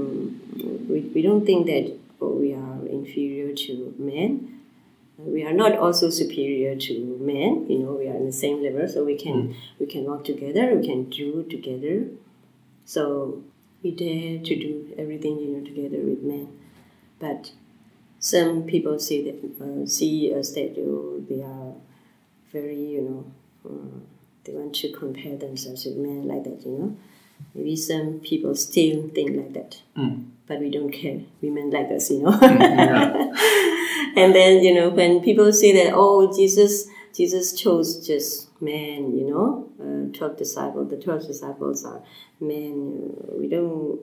um, we, we don't think that oh, we are inferior to men. We are not also superior to men. You know, we are in the same level, so we can we can work together. We can do together. So we dare to do everything you know together with men. But some people say that uh, see us that oh, they are very you know. Uh, they want to compare themselves with men like that, you know. Maybe some people still think like that, but we don't care. Women like us, you know. and then you know when people say that, oh, Jesus, Jesus chose just men, you know, uh, twelve disciples. The twelve disciples are men. We don't.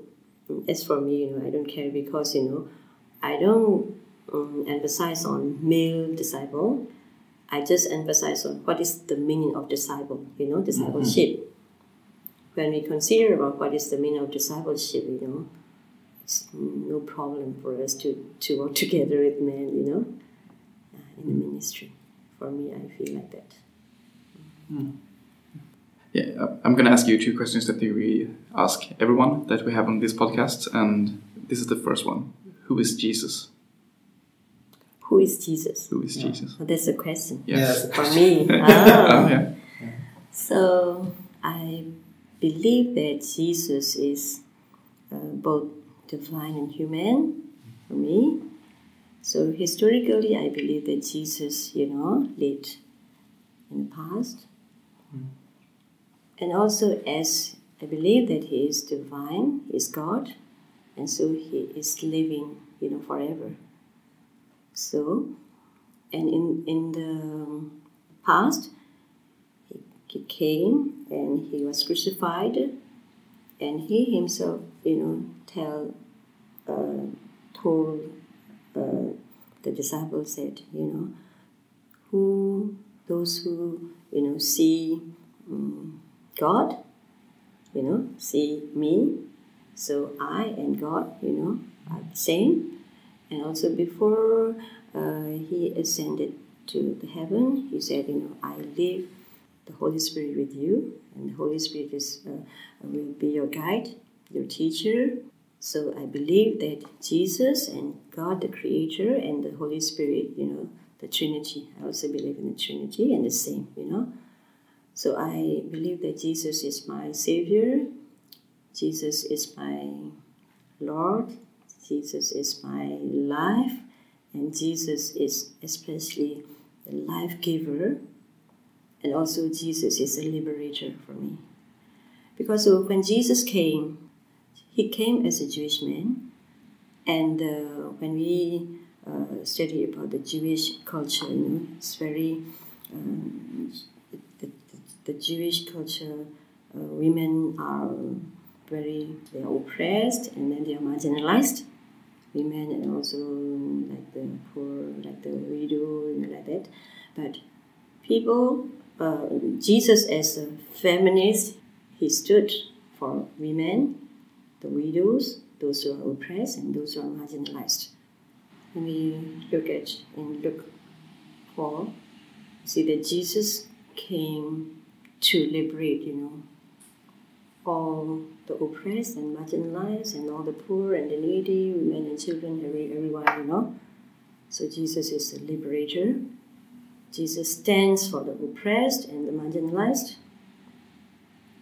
As for me, you know, I don't care because you know, I don't um, emphasize on male disciple. I just emphasize on what is the meaning of disciple, you know, discipleship. When we consider about what is the meaning of discipleship, you know, it's no problem for us to, to work together with men, you know, uh, in the ministry. For me, I feel like that. Yeah, uh, I'm going to ask you two questions that we ask everyone that we have on this podcast, and this is the first one: Who is Jesus? Who is Jesus? Who is Jesus? Oh, that's a question. Yes. For me. Oh, ah. yeah. So I believe that Jesus is uh, both divine and human for me. So historically, I believe that Jesus, you know, lived in the past. And also, as I believe that He is divine, He is God, and so He is living, you know, forever. So, and in, in the past, he, he came and he was crucified, and he himself, you know, tell, uh, told uh, the disciples that, you know, who those who, you know, see um, God, you know, see me, so I and God, you know, are the same. And also before uh, he ascended to the heaven, he said, you know, I leave the Holy Spirit with you, and the Holy Spirit is, uh, will be your guide, your teacher. So I believe that Jesus and God, the Creator, and the Holy Spirit, you know, the Trinity. I also believe in the Trinity and the same, you know. So I believe that Jesus is my Savior, Jesus is my Lord, Jesus is my life, and Jesus is especially the life giver, and also Jesus is a liberator for me. Because when Jesus came, he came as a Jewish man, and uh, when we uh, study about the Jewish culture, you know, it's very um, the, the, the Jewish culture. Uh, women are very they are oppressed and then they are marginalized women and also like the poor like the widow and like that. But people uh, jesus as a feminist he stood for women the widows those who are oppressed and those who are marginalized. When we look at in luke 4 See that Jesus came to liberate, you know, all the oppressed and marginalized and all the poor and the needy, women and children, every, everyone, you know. So Jesus is a liberator. Jesus stands for the oppressed and the marginalized.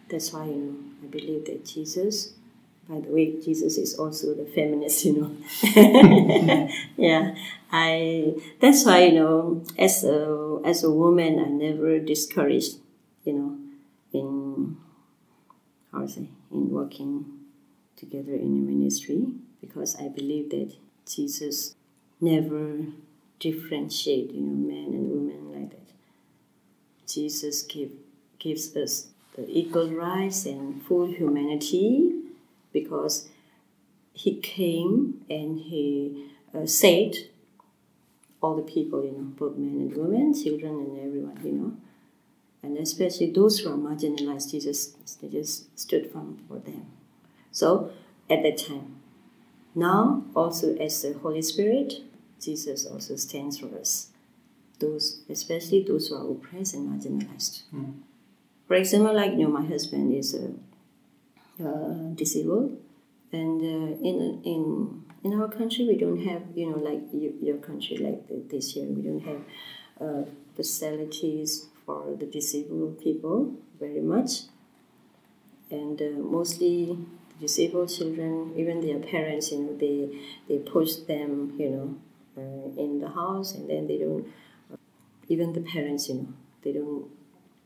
That's why, you know, I believe that Jesus, by the way, Jesus is also the feminist, you know. yeah, I. That's why, you know, as a as a woman, I never discouraged, you know, in say, in working together in a ministry because I believe that Jesus never differentiate, you know, men and women like that. Jesus give, gives us the equal rights and full humanity because he came and he uh, saved all the people, you know, both men and women, children and everyone, you know and especially those who are marginalized, Jesus, Jesus stood firm for them. So at that time, now also as the Holy Spirit, Jesus also stands for us. Those, especially those who are oppressed and marginalized. Mm. For example, like you know, my husband is a, uh, disabled, and uh, in in in our country we don't have you know like you, your country like this year we don't have uh, facilities for the disabled people very much. And uh, mostly disabled children, even their parents, you know, they, they push them, you know, uh, in the house and then they don't, uh, even the parents, you know, they don't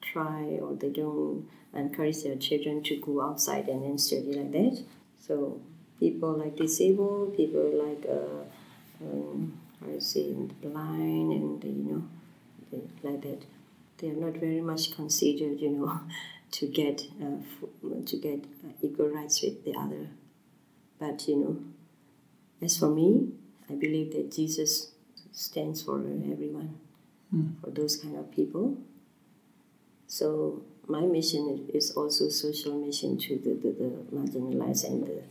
try or they don't encourage their children to go outside and then study like that. So people like disabled, people like, uh, um, I say, blind and, you know, like that they are not very much considered, you know, to get uh, to get uh, equal rights with the other. But you know, as for me, I believe that Jesus stands for everyone, mm. for those kind of people. So my mission is also social mission to the, the, the marginalized and the,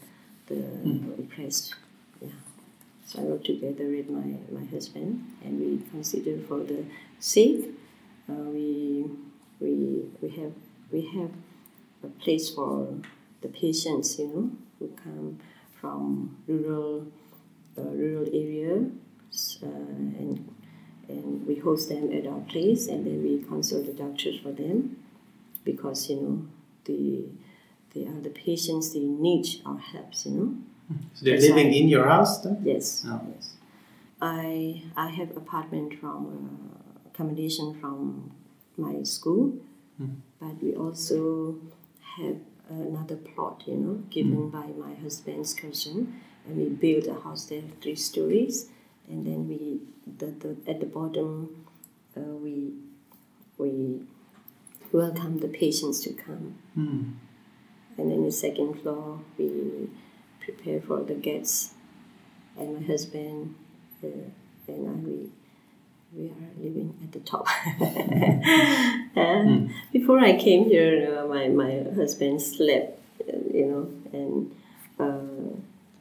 the mm. oppressed. Yeah. So I work together with my, my husband and we consider for the sick uh, we we we have we have a place for the patients, you know, who come from rural uh, rural areas, uh, and and we host them at our place, and then we consult the doctors for them, because you know the they are the patients they need our help you know. So they're That's living in your house, then? Yes. Oh. Yes. I I have apartment from uh, accommodation from my school, mm. but we also have another plot, you know, given mm. by my husband's cousin, and we built a house there, three stories, and then we the, the at the bottom uh, we we welcome the patients to come, mm. and then the second floor we prepare for the guests, and my husband uh, and I we we are living at the top. mm. Before I came here, uh, my, my husband slept, uh, you know, and uh,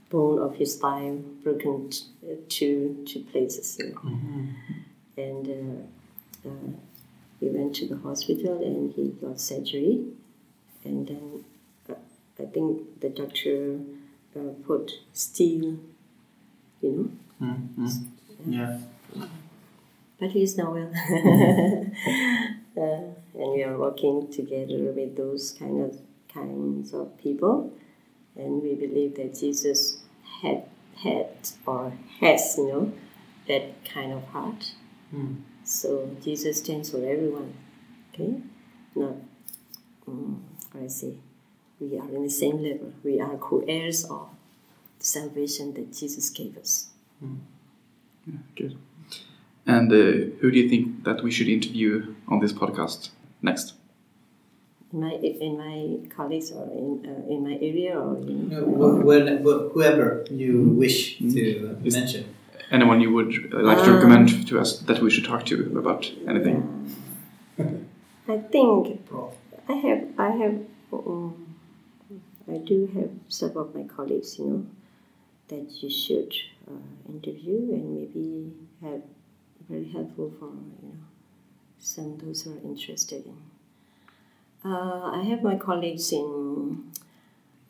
bone of his thigh broken t- two two places, you know. Mm-hmm. and uh, uh, we went to the hospital and he got surgery, and then I think the doctor put steel, you know. Mm-hmm. yeah but he's now well. uh, and we are working together with those kind of kinds of people, and we believe that Jesus had had or has, you know, that kind of heart. Mm. So Jesus stands for everyone. Okay, not um, I say we are in the same level. We are co-heirs of the salvation that Jesus gave us. Mm. Yeah, good. And uh, who do you think that we should interview on this podcast next? In my in my colleagues or in uh, in my area or in, no, when, whoever you mm-hmm. wish to mm-hmm. mention. Anyone you would like to recommend to us that we should talk to about anything? I think I have I have um, I do have some of my colleagues, you know, that you should uh, interview and maybe have very helpful for you know some those who are interested in. Uh, I have my colleagues in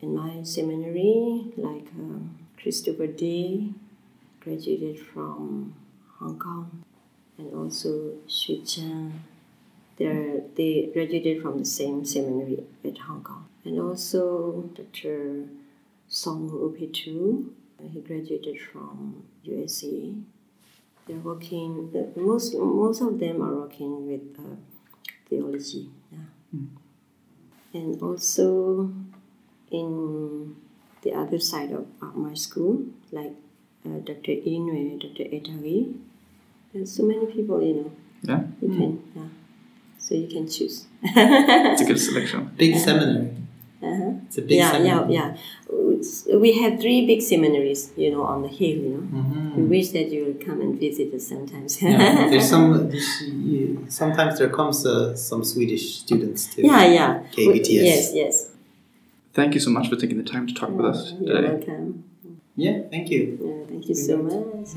in my seminary, like uh, Christopher Day, graduated from Hong Kong, and also Xu Zhang. They're, they graduated from the same seminary at Hong Kong. And also Dr. Song Upitu, he graduated from USA. They're working, most, most of them are working with uh, theology. Yeah. And also in the other side of, of my school, like uh, Dr. Inwe, Dr. Etari. There's so many people, you know. Yeah, You can, yeah. So you can choose. it's a good selection. Big seminary. Uh-huh. It's a big yeah, seminary. yeah, yeah. We have three big seminaries, you know, on the hill. You know, we wish that you would come and visit us sometimes. Mm-hmm. Yeah, there's some. you- Sometimes there comes uh, some Swedish students too. yeah, yeah. KBTS. Yes, yes. Thank you so much for taking the time to talk with us today. You're today. welcome. Yeah, thank you. Yeah, thank you so much.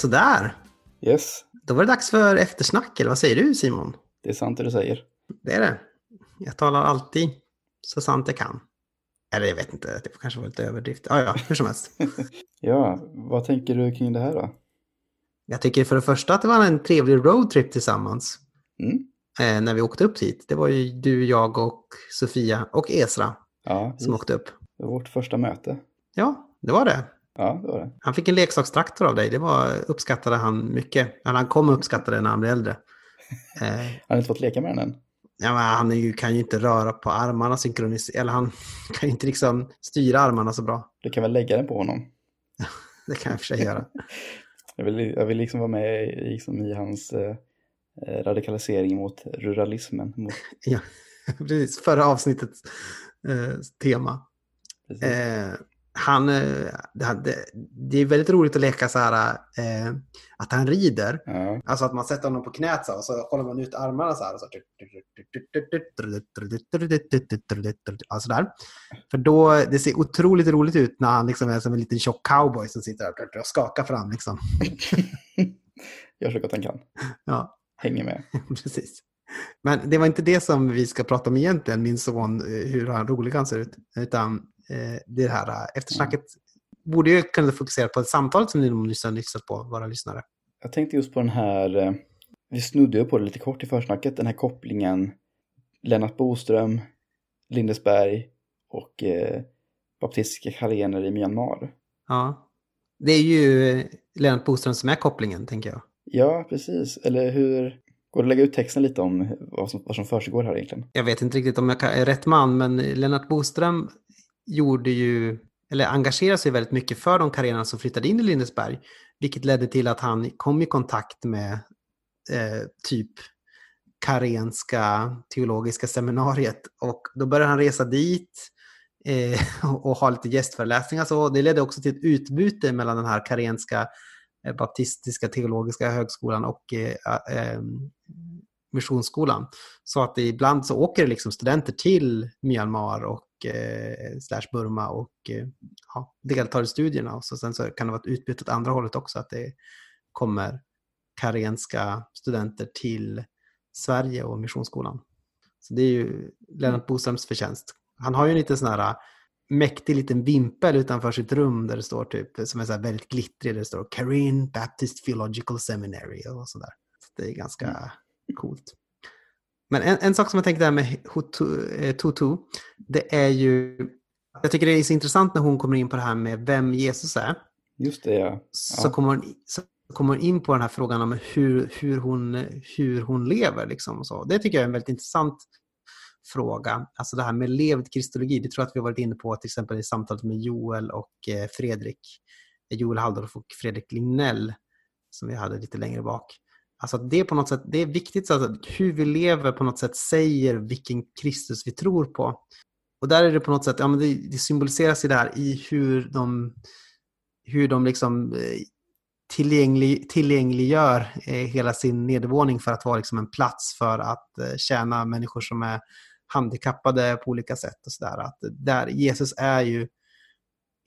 Sådär. Yes, Då var det dags för eftersnack, eller vad säger du Simon? det är sant det du säger. Det är det. Jag talar alltid så sant jag kan. Eller jag vet inte, det kanske var lite överdrift. Ja, ja, hur som helst. Ja, vad tänker du kring det här då? Jag tycker för det första att det var en trevlig roadtrip tillsammans. Mm? Eh, när vi åkte upp hit. Det var ju du, jag och Sofia och Esra Ja, som åkte upp. det var vårt första möte. Ja, det var det. Ja, det var det. Han fick en leksakstraktor av dig. Det var, uppskattade han mycket. Eller han kommer uppskatta det när han blir äldre. Eh, Han har inte fått leka med den än. ja, men han ju, kan ju inte röra på armarna synkronis Eller han kan ju inte liksom styra armarna så bra. Du kan väl lägga den på honom. Det kan jag för sig göra. Jag vill, jag vill liksom vara med i, liksom i hans eh, eh, radikalisering mot ruralismen. Mot, Ja, precis. Förra avsnittets eh, tema. precis. Eh, han, eh, det, är väldigt roligt att leka så här eh, att han rider. ja, Alltså att man sätter honom på knät så, här, och så håller man ut armarna så här. Och så, alltså där. För då, det ser otroligt roligt ut när han liksom är som en liten tjock cowboy som sitter där och skakar fram. Liksom. gör så gott han kan. Ja, Hänger med. precis. Men det var inte det som vi ska prata om egentligen, min son, eh, hur han rolig han ser ut. Utan det här eh, eftersnacket borde ju kunna fokusera på samtalet som ni nyss har lyssnat på, våra lyssnare. Jag tänkte just på den här, eh, vi snudde ju på det lite kort i försnacket, den här kopplingen Lennart Boström, Lindesberg och eh, baptistiska karener i Myanmar. Ja. Det är ju eh, Lennart Boström som är kopplingen, tänker jag. Ja, precis. Eller hur? Går det att lägga ut texten lite om vad som, vad som försiggår här egentligen? Jag vet inte riktigt om jag är rätt man, men Lennart Boström gjorde ju, eller engagerade sig väldigt mycket för de karenerna som flyttade in i Lindesberg, vilket ledde till att han kom i kontakt med eh, typ karenska teologiska seminariet och då började han resa dit eh, och, och ha lite gästföreläsningar. Så det ledde också till ett utbyte mellan den här karenska eh, baptistiska teologiska högskolan och eh, eh, missionsskolan. Så att ibland så åker det liksom studenter till Myanmar och eh, slash Burma och eh, ja, deltar i studierna. Och så, sen så kan det vara ett utbyte åt andra hållet också, att det kommer karenska studenter till Sverige och missionsskolan. Så det är ju Lennart Boströms förtjänst. Han har ju en liten sån här eh, mäktig liten vimpel utanför sitt rum där det står typ, som är så här väldigt glittrig, där det står Karin Baptist Theological Seminary och sådär. Så det är ganska mm coolt. Men en, en sak som jag tänkte där med Hutu, eh, Tutu, det är ju, jag tycker det är så intressant när hon kommer in på det här med vem Jesus är. Just det, ja. Så, Ja. kommer, hon, så kommer hon in på den här frågan om hur, hur, hon, hur hon lever. Liksom och så. Det tycker jag är en väldigt intressant fråga. Alltså det här med levd kristologi, det tror jag att vi har varit inne på till exempel i samtalet med Joel och eh, Fredrik. Joel Halldorf och Fredrik Lignell som vi hade lite längre bak. Alltså att det på något sätt, det är viktigt så att hur vi lever på något sätt säger vilken Kristus vi tror på. Och där är det på något sätt, ja men det, det symboliseras i det här i hur de, hur de liksom eh, tillgänglig, tillgängliggör eh, hela sin nedervåning för att vara liksom en plats för att eh, tjäna människor som är handikappade på olika sätt. och så där. Att där Jesus är ju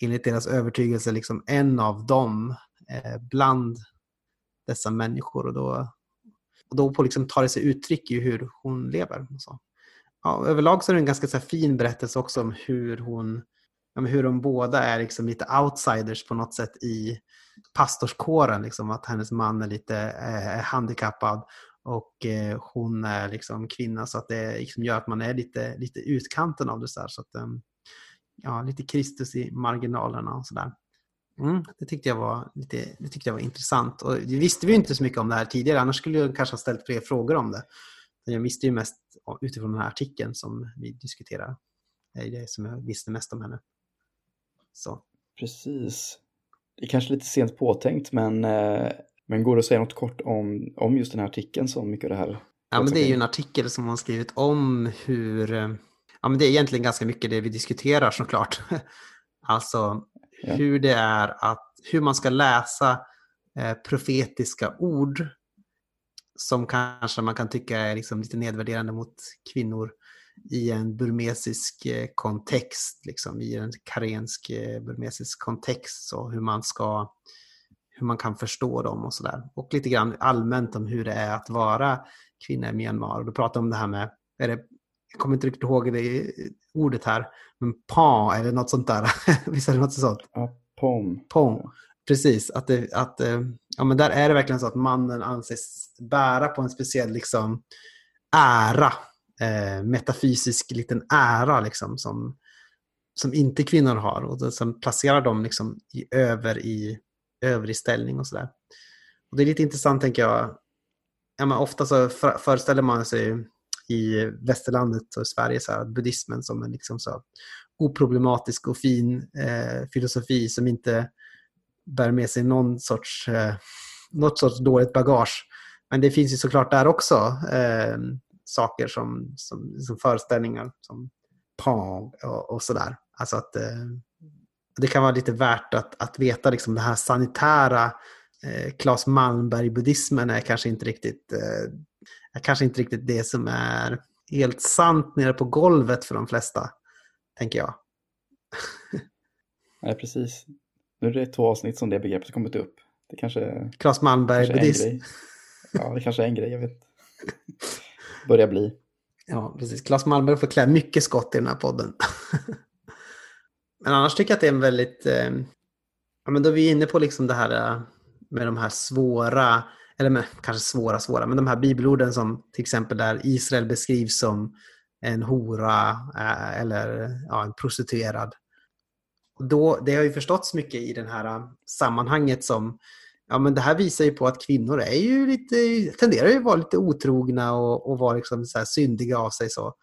enligt deras övertygelse liksom en av dem eh, bland dessa människor. Och då, och då på liksom tar det sig uttryck i hur hon lever. Och så. Ja, överlag så är det en ganska så fin berättelse också om hur hon ja, hur de båda är liksom lite outsiders på något sätt i pastorskåren. Liksom, att hennes man är lite eh, handikappad och eh, hon är liksom kvinna så att det liksom gör att man är lite, lite utkanten av det. Så, så att, um, ja, lite Kristus i marginalerna och sådär. Mm, det, tyckte jag var lite, det tyckte jag var intressant. Och det visste vi inte så mycket om det här tidigare, annars skulle jag kanske ha ställt fler frågor om det. Jag visste ju mest utifrån den här artikeln som vi diskuterar. Det är det som jag visste mest om henne. Så. Precis. Det är kanske lite sent påtänkt, men, eh, men går det att säga något kort om, om just den här artikeln som mycket av det här? Ja, men det är ju en artikel som hon skrivit om hur, eh, ja men det är egentligen ganska mycket det vi diskuterar såklart. alltså ja. hur det är att, hur man ska läsa eh, profetiska ord som kanske man kan tycka är liksom lite nedvärderande mot kvinnor i en burmesisk eh, kontext, liksom, i en karensk eh, burmesisk kontext, så hur man ska hur man kan förstå dem och sådär. Och lite grann allmänt om hur det är att vara kvinna i Myanmar. Och du pratar om det här med, är det, jag kommer inte riktigt ihåg det ordet här, men pa eller något sånt där. Visst är det något sånt? Ja, pom. Pom. Precis, att, det, att eh, ja, men där är det verkligen så att mannen anses bära på en speciell liksom, ära eh, metafysisk liten ära liksom, som, som inte kvinnor har och som placerar dem liksom i, över, i, över i ställning och sådär. Det är lite intressant tänker jag. Ja, men ofta så föreställer man sig i västerlandet och i Sverige så här, buddhismen som en liksom så oproblematisk och fin eh, filosofi som inte bär med sig någon sorts, eh, något sorts dåligt bagage. Men det finns ju såklart där också. Eh, saker som, som, som föreställningar som PANG och, och sådär. Alltså att eh, det kan vara lite värt att, att veta liksom det här sanitära eh, Claes Malmberg-buddhismen är kanske inte riktigt eh, kanske inte riktigt det som är helt sant nere på golvet för de flesta, tänker jag. Nej, precis. Nu är det två avsnitt som det begreppet kommit upp. Det kanske... Claes Malmberg-buddhism. Ja, det kanske är en grej, jag vet börjar bli. Ja, precis. Claes Malmberg får klä mycket skott i den här podden. men annars tycker jag att det är en väldigt... Eh, ja, men då är vi inne på liksom det här eh, med de här svåra, eller med, kanske svåra, svåra, men de här bibelorden som till exempel där Israel beskrivs som en hora eh, eller ja, en prostituerad. Då, det har ju förståtts mycket i det här eh, sammanhanget som ja, men det här visar ju på att kvinnor är ju lite, tenderar ju att vara lite otrogna och, och vara liksom så här syndiga av sig. så.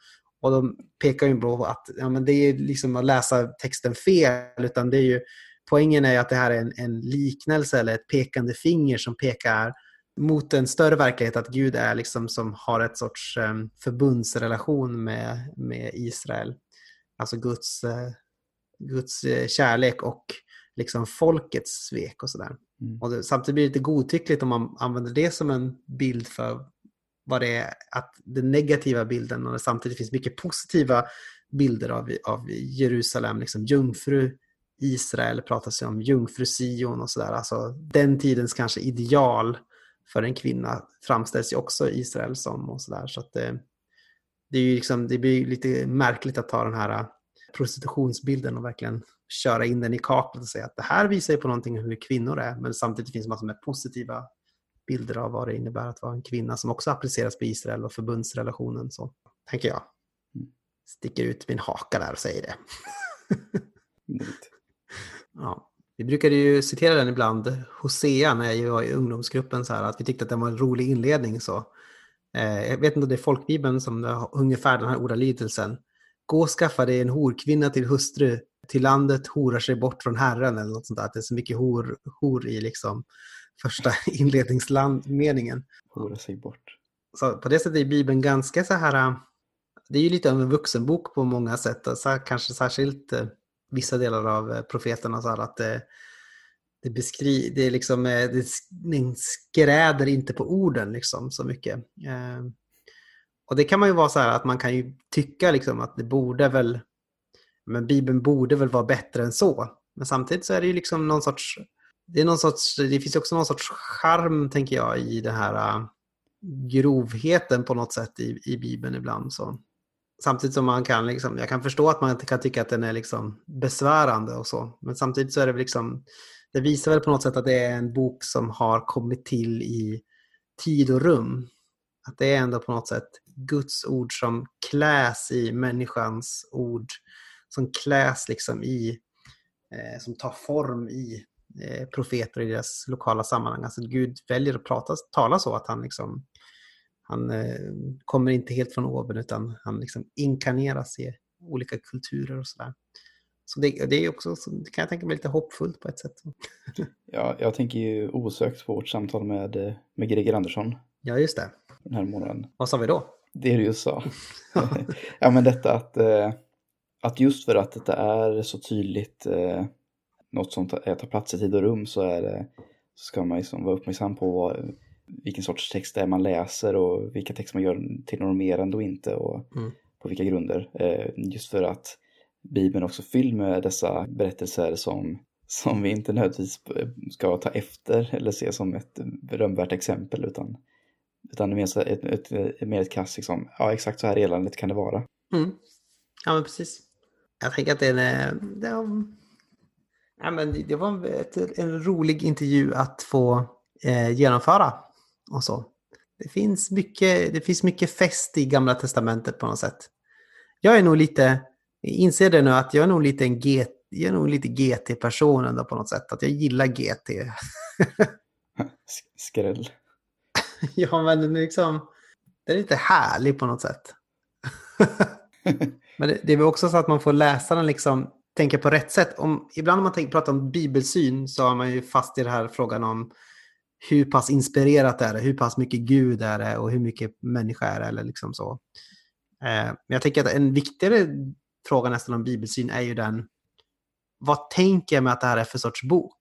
Och de pekar ju på att ja, men det är liksom att läsa texten fel, utan det är ju, poängen är att det här är en, en liknelse eller ett pekande finger som pekar mot en större verklighet, att Gud är liksom som har ett sorts um, förbundsrelation med, med Israel. Alltså Guds, uh, Guds uh, kärlek och liksom folkets svek och sådär. Mm. Och det, samtidigt blir det lite godtyckligt om man använder det som en bild för vad det är, att den negativa bilden och samtidigt finns mycket positiva bilder av, av Jerusalem, liksom jungfru Israel pratas ju om jungfru Sion och sådär. Alltså den tidens kanske ideal för en kvinna framställs ju också Israel som och sådär. Så att det, det, är ju liksom, det blir lite märkligt att ta den här prostitutionsbilden och verkligen köra in den i kaklet och säga att det här visar ju på någonting hur kvinnor är, men samtidigt finns det massor med positiva bilder av vad det innebär att vara en kvinna som också appliceras på Israel och förbundsrelationen. Så tänker jag. Mm. Sticker ut min haka där och säger det. ja. Vi brukade ju citera den ibland, Hosea, när jag var i ungdomsgruppen, så här, att vi tyckte att den var en rolig inledning. Så. Eh, jag vet inte om det är folkbibeln som har ungefär den här ordalydelsen. Gå och skaffa dig en horkvinna till hustru, till landet horar sig bort från Herren eller något sånt där. Att det är så mycket hor, hor i liksom första inledningsmeningen. Hora sig bort. Så på det sättet är Bibeln ganska så här, det är ju lite av en vuxenbok på många sätt. Så kanske särskilt eh, vissa delar av eh, profeterna så här att det, det, beskri det, är liksom, eh, det skräder inte på orden liksom, så mycket. Ehm, och det kan man ju vara så här att man kan ju tycka liksom att det borde väl, men Bibeln borde väl vara bättre än så. Men samtidigt så är det ju liksom någon sorts, det, är någon sorts, det finns också någon sorts charm tänker jag i den här grovheten på något sätt i, i Bibeln ibland. Så. Samtidigt som man kan, liksom, jag kan förstå att man kan tycka att den är liksom besvärande och så. Men samtidigt så är det liksom, det visar väl på något sätt att det är en bok som har kommit till i tid och rum. Att det är ändå på något sätt Guds ord som kläs i människans ord. Som kläs liksom i, eh, som tar form i eh, profeter i deras lokala sammanhang. Alltså Gud väljer att prata, tala så att han liksom han eh, kommer inte helt från oven utan han liksom inkarneras i olika kulturer och sådär. Så det, det, är också, det kan jag tänka mig lite hoppfullt på ett sätt. ja, jag tänker ju osökt på vårt samtal med, eh, med Greger Andersson. Ja, just det. Den här månaden. Vad sa vi då? Det du just sa. ja, men detta att, eh, att just för att det är så tydligt något som tar plats i tid och rum så är det, så ska man liksom vara uppmärksam på vad, vilken sorts text det är man läser och vilka texter man gör till normerande och inte och mm. på vilka grunder. Eh, just för att Bibeln också fylld med dessa berättelser som, som vi inte nödvändigtvis ska ta efter eller se som ett berömvärt exempel utan, utan mer ett, ett, ett, mer ett kast liksom, ja exakt så här eländigt kan det vara. Mm. Ja men precis. Jag tänker att det är, det, ja, men det var ett, en rolig intervju att få eh, genomföra och så. Det finns, mycket, det finns mycket fest i Gamla Testamentet på något sätt. Jag är nog lite, inser det nu att jag är nog lite en G, jag är nog lite GT-person ändå på något sätt. Att jag gillar GT. Skräll. ja, men liksom, det är lite härligt på något sätt. men det, det är väl också så att man får läsa den liksom, tänka på rätt sätt. Om, ibland när man tänker, pratar om bibelsyn så har man ju fast i den här frågan om hur pass inspirerat är det, hur pass mycket Gud är det och hur mycket människa är det eller liksom så. Eh, men jag tänker att en viktigare fråga nästan om bibelsyn är ju den, vad tänker jag med att det här är för sorts bok?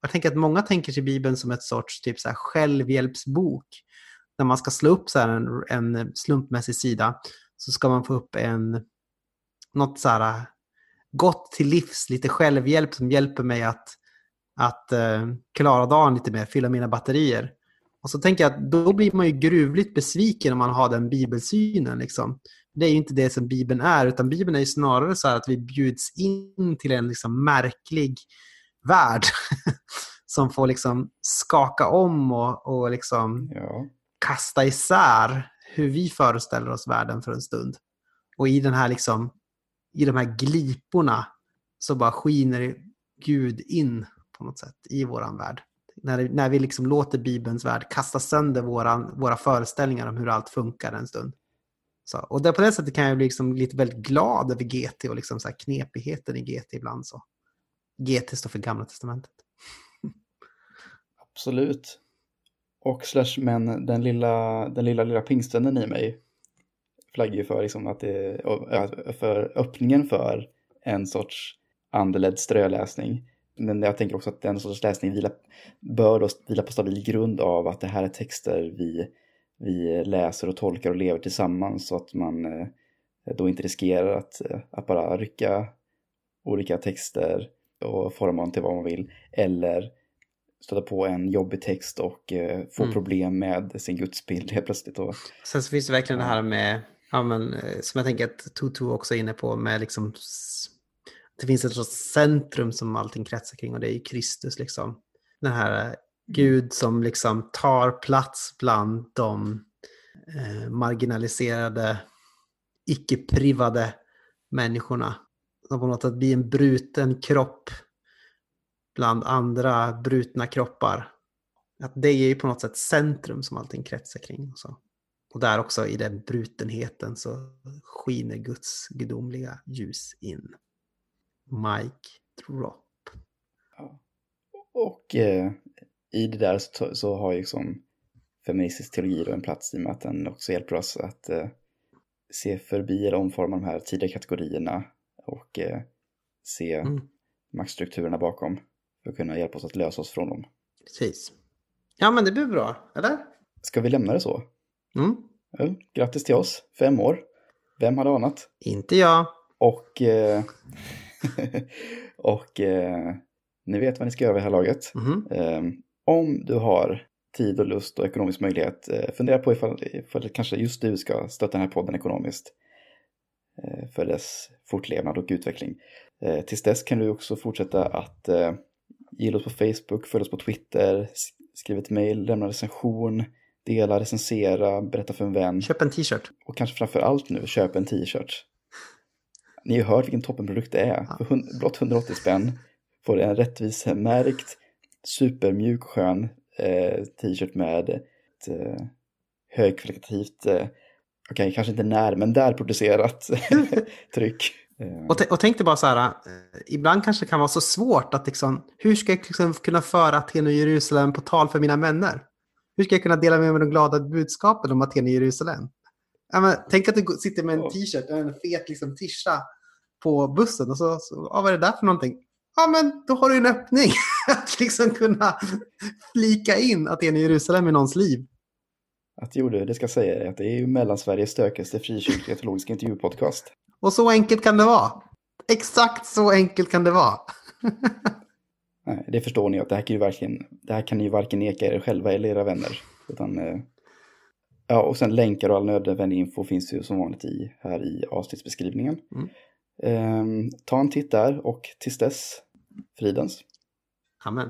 Jag tänker att många tänker sig Bibeln som ett sorts typ så här självhjälpsbok. När man ska slå upp så en, en slumpmässig sida så ska man få upp en, något så här gott till livs, lite självhjälp som hjälper mig att att eh, klara dagen lite mer, fylla mina batterier. Och så tänker jag att då blir man ju gruvligt besviken om man har den bibelsynen. Liksom. Det är ju inte det som Bibeln är, utan Bibeln är ju snarare så att vi bjuds in till en liksom märklig värld som får liksom skaka om och, och liksom ja. kasta isär hur vi föreställer oss världen för en stund. Och i den här liksom, i de här gliporna så bara skiner Gud in på något sätt i våran värld. När, när vi liksom låter Bibelns värld kasta sönder våran, våra föreställningar om hur allt funkar en stund. Så, och där, på det sättet kan jag bli liksom lite väldigt glad över GT och liksom så här knepigheten i GT ibland. Så. GT står för Gamla Testamentet. Absolut. Och slash, men den lilla, den lilla, lilla pingstvännen i mig flaggar ju för, liksom att det, för öppningen för en sorts andeledd ströläsning. Men jag tänker också att den sorts läsning vilar, bör då vila på stabil grund av att det här är texter vi, vi läser och tolkar och lever tillsammans så att man eh, då inte riskerar att, eh, att bara rycka olika texter och forma dem till vad man vill. Eller stöta på en jobbig text och eh, få mm. problem med sin gudsbild helt plötsligt. Och, Sen så finns det verkligen det här med, ja, men, som jag tänker att Tutu också är inne på, med liksom det finns ett sorts centrum som allting kretsar kring och det är Kristus. Liksom. Den här mm. Gud som liksom tar plats bland de eh, marginaliserade, icke-privade människorna. Som på något sätt blir en bruten kropp bland andra brutna kroppar. Att det är ju på något sätt centrum som allting kretsar kring. Och, så. och där också i den brutenheten så skiner Guds gudomliga ljus in. Mike Drop. Ja. Och eh, i det där så, så har ju liksom feministisk teologi då en plats i och med att den också hjälper oss att eh, se förbi eller omforma de här tidiga kategorierna och eh, se mm. maktstrukturerna bakom. för att kunna hjälpa oss att lösa oss från dem. Precis. Ja, men det blir bra, eller? Ska vi lämna det så? Mm. Ja, grattis till oss, fem år. Vem hade anat? Inte jag. Och, eh, och eh, ni vet vad ni ska göra vid det här laget. Mhm. Eh, om du har tid och lust och ekonomisk möjlighet, eh, fundera på ifall, ifall kanske just du ska stötta den här podden ekonomiskt eh, för dess fortlevnad och utveckling. Eh, tills dess kan du också fortsätta att eh, gilla oss på Facebook, följa oss på Twitter, s- skriv ett mejl, lämna recension, dela, recensera, berätta för en vän Köp en t-shirt. och kanske framför allt nu, köp en t-shirt. Ni har hört vilken toppenprodukt det är. För hun- blott 180 spänn får du en rättvisemärkt, supermjuk, skön eh, t-shirt med ett eh, högkvalitativt, eh, okej, kanske inte när, men där producerat tryck. Eh, Och, och tänk dig bara så här, eh, ibland kanske det kan vara så svårt att liksom, hur ska jag liksom kunna föra Aten och Jerusalem på tal för mina vänner? Hur ska jag kunna dela med mig de glada budskapen om Aten och Jerusalem? Men, tänk att du sitter med en t-shirt, en fet liksom, tisha på bussen och så, så ja, vad är det där för någonting? Ja, men då har du en öppning att liksom kunna flika in Aten och Jerusalem i någons liv. Att jo, det ska säga att det är ju Mellansveriges stökigaste frikyrkliga teologiska intervjupodcast. Och så enkelt kan det vara. Exakt så enkelt kan det vara. Nej, det förstår ni att det här kan ju verkligen, det här kan ni ju varken neka er själva eller era vänner. Utan, eh, ja, och sen länkar och all nödvändig info finns ju som vanligt i, här i avsnittsbeskrivningen. Mm. Ehm, ta en titt där och tills dess, fridens. Amen.